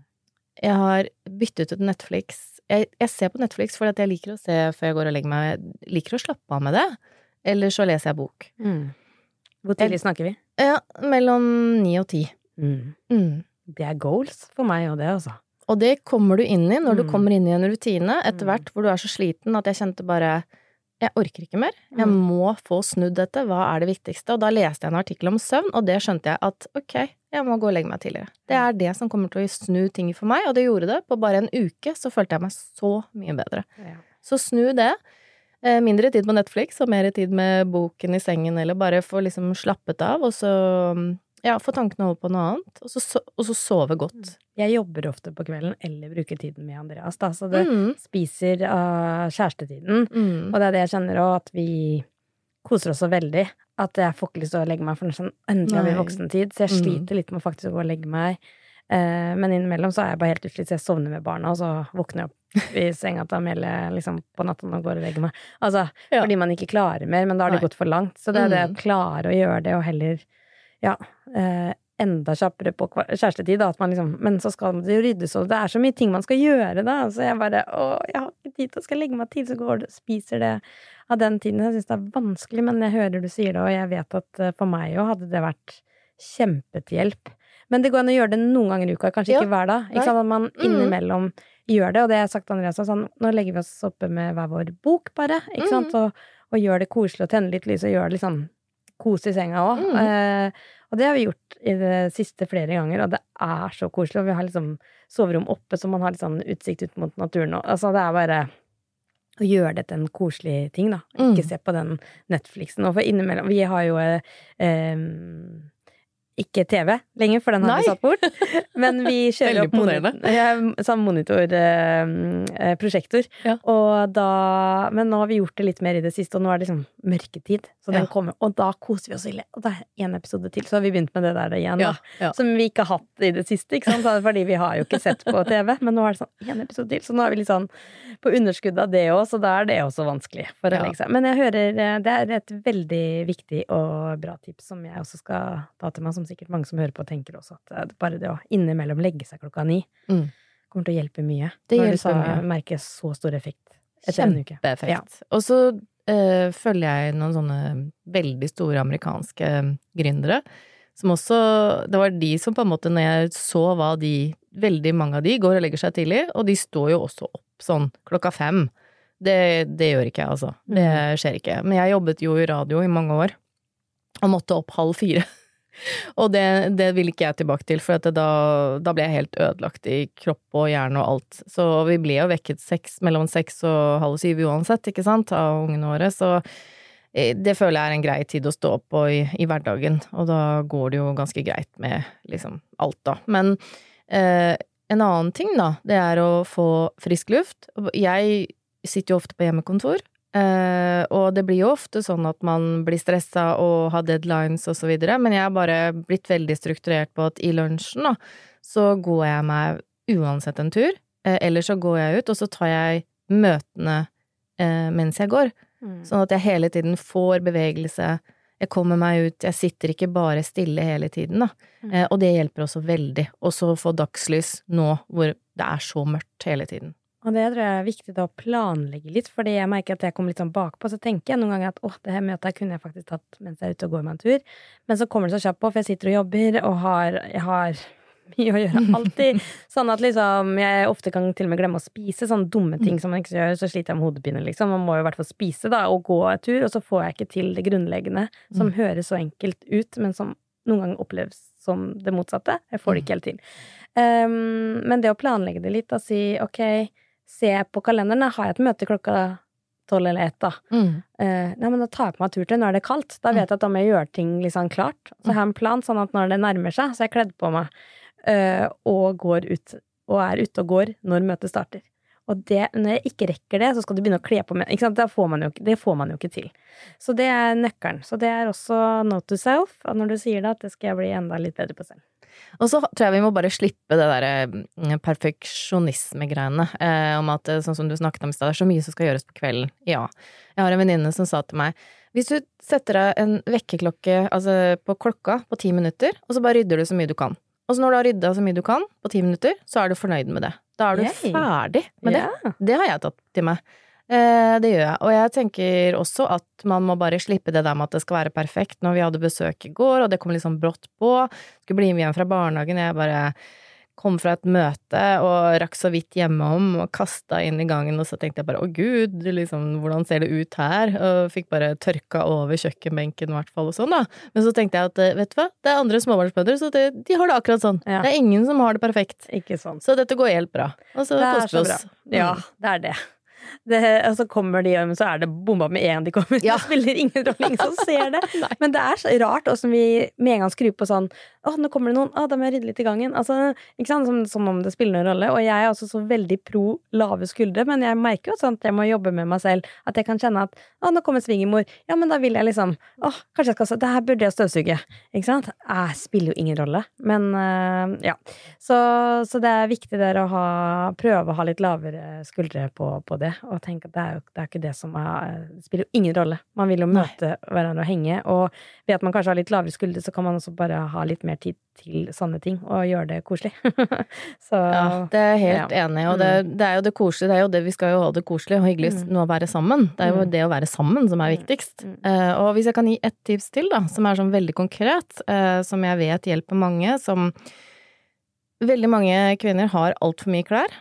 Jeg har byttet ut Netflix. Jeg, jeg ser på Netflix fordi at jeg liker å se før jeg går og legger meg. Jeg liker å slappe av med det. Eller så leser jeg bok. Mm. Hvor tidlig snakker vi? Ja, mellom ni og ti. Mm. Mm. Det er goals for meg og det, altså. Og det kommer du inn i når du Mm. kommer inn i en rutine etter Mm. hvert hvor du er så sliten at jeg kjente bare jeg orker ikke mer. Jeg Mm. må få snudd dette. Hva er det viktigste? Og da leste jeg en artikkel om søvn, og det skjønte jeg at ok, jeg må gå og legge meg tidligere. Det er det som kommer til å snu ting for meg, og det gjorde det. På bare en uke så følte jeg meg så mye bedre. Ja. Så snu det. Eh, Mindre tid på Netflix og mer tid med boken i sengen, eller bare få liksom slappet av, og så ja, få tankene over på noe annet, og så, og så sove godt. Jeg jobber ofte på kvelden eller bruker tiden med Andreas, da, så det Mm, spiser av kjærestetiden. mm. Og det er det jeg kjenner òg, at vi koser oss så veldig. At jeg får ikke lyst til å legge meg, for sånn, endelig har vi voksentid. Så jeg Mm. sliter litt med å faktisk gå og legge meg. Uh, men innimellom så er jeg bare helt utslitt, så jeg sovner med barna, og så våkner jeg opp i senga til Amelie liksom, på natten og går og legger meg. Altså, Ja. fordi man ikke klarer mer, men da har det Nei. gått for langt. Så det er det Mm. å klare å gjøre det, og heller, ja, eh, enda kjappere på kjærestetid, da, at man liksom Men så skal det jo ryddes, og det er så mye ting man skal gjøre, da. Så jeg bare Å, jeg har ikke tid til å skal legge meg tid, så går det spiser det av den tiden. Jeg syns det er vanskelig, men jeg hører du sier det, og jeg vet at eh, for meg òg hadde det vært kjempetihjelp. Men det går an å gjøre det noen ganger i uka, kanskje Ja. ikke hver dag. Ikke sant? At man Mm. innimellom gjør det, og det har jeg sagt til Andreas, sånn, nå legger vi oss oppe med hver vår bok, bare. Ikke sant? Mm. Og, og gjør det koselig, og tenner litt lys, og gjør det litt sånn kos i senga òg. Mm. Eh, og det har vi gjort i det siste flere ganger, og det er så koselig. Og vi har liksom soverom oppe, så man har litt sånn utsikt ut mot naturen. Og, altså, det er bare å gjøre det til en koselig ting, da. Ikke Mm. se på den Netflixen. Og for innimellom Vi har jo eh, ikke TV lenger, for den har vi satt bort. Men vi kjører opp monitor, monitor ja, sånn monitorprosjektor. Ja. Og da Men nå har vi gjort det litt mer i det siste, og nå er det liksom mørketid. Så den Ja. kommer, og da koser vi oss ille. Og det er én episode til, så har vi begynt med det der igjen, da. Som vi ikke har hatt i det siste, ikke sant? Fordi vi har jo ikke sett på TV. Men nå er det sånn én episode til, så nå er vi litt sånn på underskudd av det òg, så da er det også vanskelig for å legge seg. Men jeg hører eh, det er et veldig viktig og bra tips som jeg også skal ta til meg, som sikkert mange som hører på tenker også, at eh, bare det å innimellom legge seg klokka ni Mm. kommer til å hjelpe mye. Det Når hjelper mye. merker så stor effekt etter en uke. Kjempeeffekt. Ja. Og så øh, følger jeg noen sånne veldig store amerikanske gründere, som også Det var de som på en måte, når jeg så hva de Veldig mange av de går og legger seg tidlig, og de står jo også opp sånn klokka fem. Det, det gjør ikke jeg, altså. Det Mm. skjer ikke. Men jeg jobbet jo i radio i mange år, og måtte opp halv fire. Og det, det vil ikke jeg tilbake til, for da, da ble jeg helt ødelagt i kropp og hjerne og alt. Så vi ble jo vekket seks, mellom seks og halv syv uansett, ikke sant, av ungene våre. Så eh, det føler jeg er en grei tid å stå opp på i, i hverdagen, og da går det jo ganske greit med liksom alt, da. Men eh, en annen ting, da, det er å få frisk luft. Jeg sitter jo ofte på hjemmekontor, eh, og det blir jo ofte sånn at man blir stressa og har deadlines og så videre, men jeg har bare blitt veldig strukturert på at i lunsjen, da, så går jeg meg uansett en tur, Uh, eller så går jeg ut, og så tar jeg møtene uh, mens jeg går, sånn at jeg hele tiden får bevegelse. Jeg kommer meg ut, jeg sitter ikke bare stille hele tiden, da. Eh, og det hjelper også veldig. Og så få dagslys nå hvor det er så mørkt hele tiden. Og det tror jeg er viktig da å planlegge litt, fordi jeg merker at jeg kommer litt sånn bakpå. Så tenker jeg noen ganger at åh, det her møtet her kunne jeg faktisk tatt mens jeg er ute og går meg en tur. Men så kommer det så kjapt på, for jeg sitter og jobber og har, jeg har mye å gjøre. Alltid. Sånn at liksom jeg ofte kan til og med glemme å spise. Sånne dumme ting som man ikke gjør. Så sliter jeg med hodepine, liksom. Man må jo i hvert fall spise, da, og gå en tur. Og så får jeg ikke til det grunnleggende, som høres så enkelt ut, men som noen ganger oppleves som det motsatte. Jeg får det ikke helt til. Um, men det å planlegge det litt, da si ok, se på kalenderen, har jeg et møte klokka tolv eller ett, da. Eh, nei, men da tar jeg på meg tur til. Nå er det kaldt. Da vet jeg at da må jeg gjøre ting liksom klart. Så jeg har en plan, sånn at når det nærmer seg, så er jeg kledd på meg eh, og går ut. Og er ute og går når møtet starter. Og det, når jeg ikke rekker det, så skal du begynne å kle på meg. Det får, man jo, det får man jo ikke til. Så det er nøkkelen. Så det er også note to self. Og når du sier det, at det skal jeg bli enda litt bedre på selv. Og så tror jeg vi må bare slippe det derre mm, perfeksjonisme-greiene eh, om at eh, sånn som du snakket om i stad, det er så mye som skal gjøres på kvelden. Ja. Jeg har en venninne som sa til meg hvis du setter deg en vekkerklokke altså på klokka på ti minutter, og så bare rydder du så mye du kan. Og så når du har rydda så mye du kan på ti minutter, så er du fornøyd med det. Da er du Yay. ferdig med det. Det har jeg tatt til meg. Eh, det gjør jeg. Og jeg tenker også at man må bare slippe det der med at det skal være perfekt. Når vi hadde besøk i går, og det kom litt liksom brått på, skulle bli med hjem fra barnehagen, jeg bare kom fra et møte og rakk så vidt hjemom og kasta inn i gangen, og så tenkte jeg bare å gud, liksom, hvordan ser det ut her? Og fikk bare tørka over kjøkkenbenken i hvert fall og sånn, da. Men så tenkte jeg at eh, vet du hva, det er andre småbarnsmødre, så det, de har det akkurat sånn. Ja. Det er ingen som har det perfekt. Ikke sånn. Så dette går helt bra. Og så Det er koster vi oss. Ja, Mm. det er det. Det. Og så kommer de, hjem, så er det bomba med en de kommer. Ja. Det spiller ingen rolle, ingen som ser det. Men det er så rart åssen vi med en gang skrur på sånn Å, nå kommer det noen. Å, da må jeg rydde litt i gangen. Altså, ikke sant? Som, som om det spiller noen rolle. Og jeg er også så veldig pro lave skuldre, men jeg merker jo også at jeg må jobbe med meg selv. At jeg kan kjenne at å, nå kommer svigermor. Ja, men da vil jeg liksom Å, kanskje jeg skal Det her burde jeg støvsuge. Ikke sant? Jeg spiller jo ingen rolle. Men øh, ja. Så, så det er viktig der å ha prøve å ha litt lavere skuldre på, på det, og tenke at det er jo det er ikke det som er Det spiller jo ingen rolle. Man vil jo Nei. møte hverandre og henge, og ved at man kanskje har litt lavere skuldre, så kan man også bare ha litt mer tid til sånne ting, og gjøre det koselig. så Ja, det er jeg helt ja. enig og det, det er jo det koselige, det er jo det vi skal jo ha det koselig og hyggelig Mm. nå å være sammen. Det er jo Mm. det å være sammen som er Mm. viktigst. Mm. Uh, og hvis jeg kan gi ett tips til, da, som er sånn veldig konkret, uh, som jeg vet hjelper mange, som Veldig mange kvinner har altfor mye klær.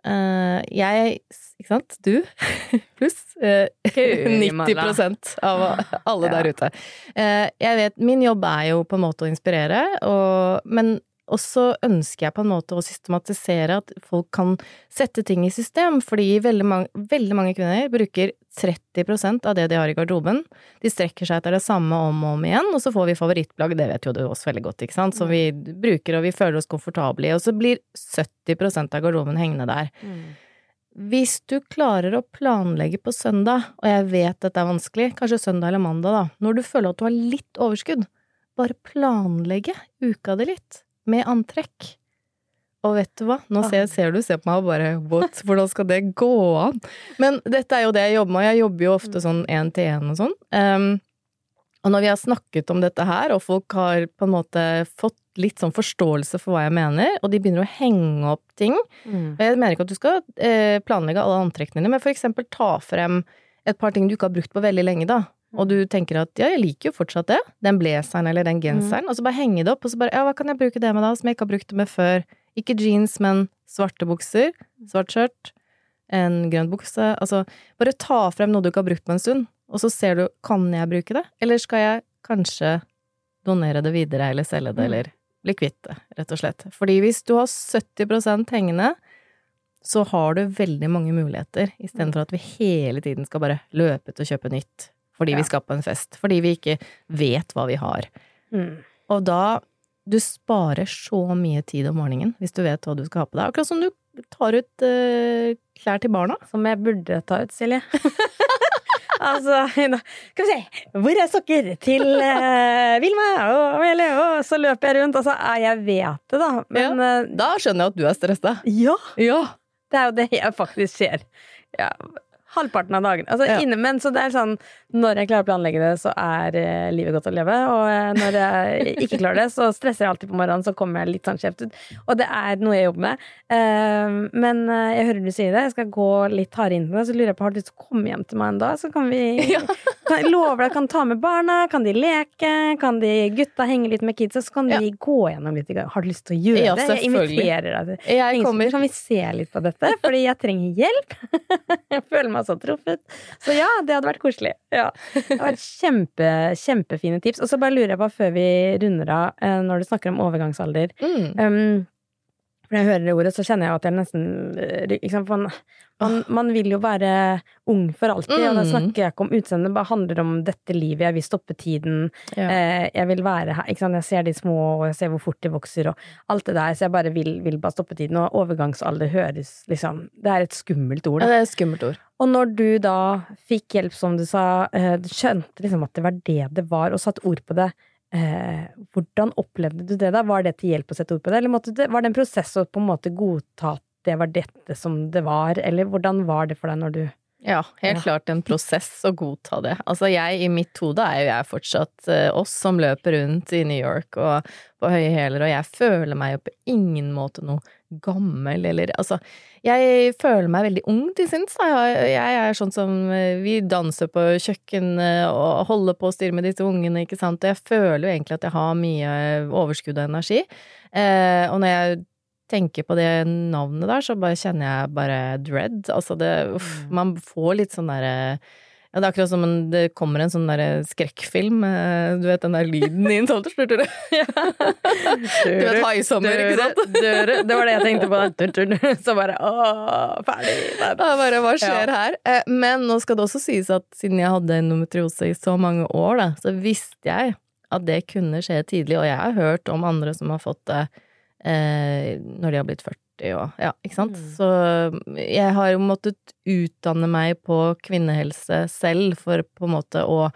Eh, jeg, ikke sant, du, pluss uh, 90% av alle der ute. Uh, jeg vet, min jobb er jo på en måte å inspirere, og, men også ønsker jeg på en måte å systematisere at folk kan sette ting i system, fordi veldig mange, veldig mange kvinner bruker 30% av det de har i garderoben. De strekker seg etter det samme om og om igjen, og så får vi favorittplagg, det vet jo du også veldig godt, ikke sant, som vi bruker og vi føler oss komfortable i, og så blir 70% av garderoben hengende der. Hvis du klarer å planlegge på søndag, og jeg vet dette er vanskelig, kanskje søndag eller mandag, da, når du føler at du har litt overskudd, bare planlegge uka di litt, med antrekk. Og vet du hva, nå ser, ser du ser på meg og bare what, hvordan skal det gå an? Men dette er jo det jeg jobber med, jeg jobber jo ofte sånn én til én og sånn. Um, og når vi har snakket om dette her, og folk har på en måte fått litt sånn forståelse for hva jeg mener, og de begynner å henge opp ting Mm. og jeg mener ikke at du skal eh, planlegge alle antrekkene dine, men for eksempel ta frem et par ting du ikke har brukt på veldig lenge, da. Og du tenker at ja, jeg liker jo fortsatt det, den blazeren eller den genseren, og så bare henge det opp, og så bare ja, hva kan jeg bruke det med da, som jeg ikke har brukt det med før? Ikke jeans, men svarte bukser, svart skjørt, en grønn bukse, altså bare ta frem noe du ikke har brukt på en stund, og så ser du kan jeg bruke det, eller skal jeg kanskje donere det videre eller selge det, Mm. eller bli kvitt det, rett og slett. Fordi hvis du har 70% hengende, så har du veldig mange muligheter, istedenfor at vi hele tiden skal bare løpe til å kjøpe nytt fordi Ja. vi skal på en fest, fordi vi ikke vet hva vi har. Mm. Og da Du sparer så mye tid om morgenen hvis du vet hva du skal ha på deg. Akkurat som du tar ut uh, klær til barna. Som jeg burde ta ut, Silje. altså, skal vi se Hvor er sokker til uh, Vilma og? Og så løper jeg rundt, og så er jeg vet det, da. Men ja. Da skjønner jeg at du er stressa. ja, Ja. det er jo det jeg faktisk ser. Ja, halvparten av dagen. Altså, Ja. men så det er sånn Når jeg klarer å planlegge det, så er eh, livet godt å leve. Og eh, når jeg ikke klarer det, så stresser jeg alltid på morgenen, så kommer jeg litt sånn skjevt ut. Og det er noe jeg jobber med. Eh, men eh, jeg hører du sier det. Jeg skal gå litt hardere inn på det. Så lurer jeg på, har du lyst til å komme hjem til meg en dag? Så kan vi Ja. kan, lover deg, kan ta med barna, kan de leke, kan de gutta henge litt med kidsa, så kan Ja. de gå gjennom litt. i gang. Har du lyst til å gjøre Ja, det? Jeg inviterer deg Jeg kommer Kan vi se litt på dette? Fordi jeg trenger hjelp. jeg føler meg så truffet. Så ja, det hadde vært koselig. Ja. Det var vært kjempe, kjempefine tips. Og så bare lurer jeg på, før vi runder av, eh, når du snakker om overgangsalder mm. um, når jeg hører det ordet, så kjenner jeg at jeg nesten? For Man, man, man vil jo være ung for alltid, og da Mm. snakker jeg ikke om utseendet, det bare handler om dette livet. Jeg vil stoppe tiden. Ja. Eh, jeg vil være her. Jeg ser de små, og jeg ser hvor fort de vokser, og alt det der. Så jeg bare vil, vil bare stoppe tiden. Og overgangsalder høres liksom Det er et skummelt ord. Ja, det er et skummelt ord. Og når du da fikk hjelp, som du sa, eh, du skjønte liksom at det var det det var, og satte ord på det. Eh, hvordan opplevde du det da? Var det til hjelp å sette ord på det, eller det, var det en prosess å på en måte godta at det var dette som det var, eller hvordan var det for deg når du Ja, helt klart en prosess å godta det. Altså jeg, i mitt hode er jo jeg fortsatt eh, oss som løper rundt i New York og på høye hæler, og jeg føler meg jo på ingen måte noe gammel eller Altså, jeg føler meg veldig ung til sinns, da. Jeg, er sånn som eh, Vi danser på kjøkkenet og holder på å styre med disse ungene, ikke sant, og jeg føler jo egentlig at jeg har mye overskudd av energi. Eh, og når jeg tenker på det navnet der, så bare kjenner jeg bare dread. Altså det Uff, man får litt sånn derre ja, det er akkurat som en, det kommer en sånn der skrekkfilm. eh, Du vet den der lyden i en sånn spurte du? Du vet haisommer, ikke sant? Døre, det var det jeg tenkte på. Så bare åh, ferdig. Ja, bare hva skjer her? Eh, Men nå skal det også sies at siden jeg hadde endometriose i så mange år, da, så visste jeg at det kunne skje tidlig, og jeg har hørt om andre som har fått det når de har blitt 40 og ja, ikke sant. Mm. Så jeg har jo måttet utdanne meg på kvinnehelse selv for på en måte å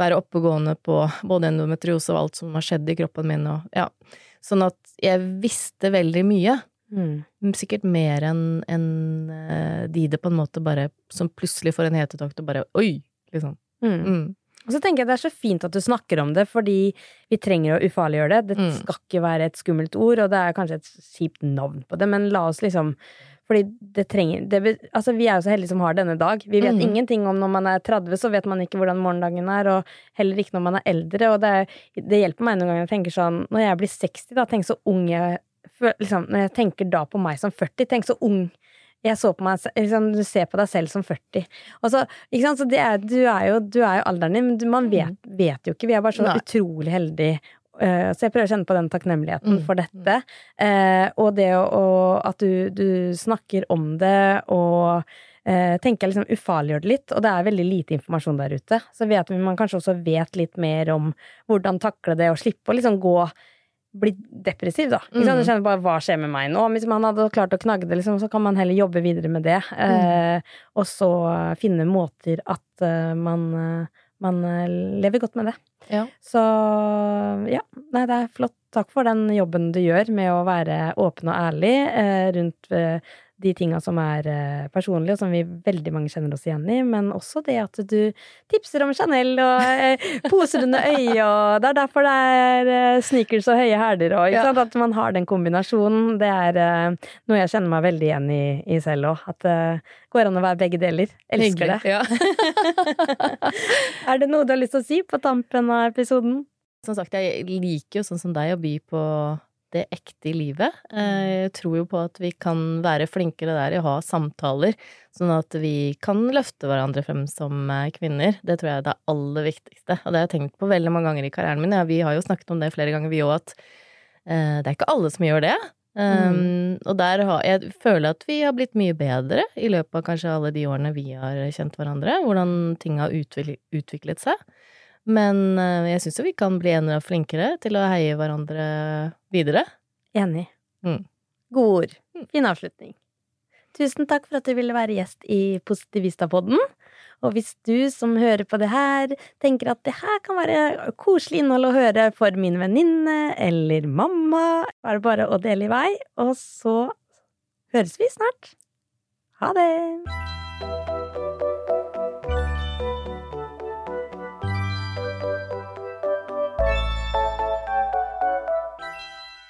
være oppegående på både endometriose og alt som har skjedd i kroppen min og ja. Sånn at jeg visste veldig mye. Mm. Sikkert mer enn en, eh, de det på en måte bare Som plutselig får en hetetakt og bare oi, liksom. Mm. Og så tenker jeg det er så fint at du snakker om det, fordi vi trenger å ufarliggjøre det. Det Mm. skal ikke være et skummelt ord, og det er kanskje et kjipt navn på det, men la oss liksom fordi det trenger det, Altså, vi er jo så heldige som har denne dag. Vi vet Mm. ingenting om når man er 30, så vet man ikke hvordan morgendagen er, og heller ikke når man er eldre, og det, er, det hjelper meg noen ganger å tenke sånn Når jeg blir 60, da, tenk så ung jeg liksom, Når jeg tenker da på meg som 40, tenk så ung jeg så på meg, liksom, Du ser på deg selv som 40. Og så, så det er, du, er jo, du er jo alderen din, men du, man vet, vet jo ikke. Vi er bare så Nei. utrolig heldige. Uh, så jeg prøver å kjenne på den takknemligheten Mm. for dette. Uh, og det å, å- at du, du snakker om det, og uh, tenker liksom ufarliggjør det litt. Og det er veldig lite informasjon der ute. Så vet man kanskje også vet litt mer om hvordan takle det, og slippe å liksom gå bli depressiv, da. Mm. Du kjenner bare hva skjer med meg nå? Hvis man hadde klart å knagge det, liksom, så kan man heller jobbe videre med det. Eh, og så finne måter at uh, man, eh, man eh, lever godt med det. Ja. Så ja, nei, det er flott. Takk for den jobben du gjør med å være åpen og ærlig eh, rundt eh, de tinga som er eh, personlige, og som vi veldig mange kjenner oss igjen i. Men også det at du tipser om Chanel og eh, poser under øyet, og det er derfor det er eh, sneakers og høye hæler og ikke Ja. sant? At man har den kombinasjonen. Det er noe jeg kjenner meg veldig igjen i, i selv òg. At det går an å være begge deler. Elsker det. Ja. Er det noe du har lyst til å si på tampen av episoden? som sagt, jeg liker jo sånn som deg å by på det ekte i livet. Eh, Jeg tror jo på at vi kan være flinkere der i å ha samtaler, sånn at vi kan løfte hverandre frem som eh, kvinner. Det tror jeg er det aller viktigste, og det har jeg tenkt på veldig mange ganger i karrieren min. Ja, vi har jo snakket om det flere ganger, vi òg, at eh, det er ikke alle som gjør det. Um, Og der har jeg føler at vi har blitt mye bedre i løpet av kanskje alle de årene vi har kjent hverandre, hvordan ting har utviklet, utviklet seg. Men eh, jeg syns jo vi kan bli enda flinkere til å heie hverandre videre. Enig. Mm. Gode ord. Fin avslutning. Tusen takk for at du ville være gjest i Positivista-podden. Og hvis du som hører på det her, tenker at det her kan være koselig innhold å høre for min venninne eller mamma, er det bare å dele i vei, og så høres vi snart. Ha det!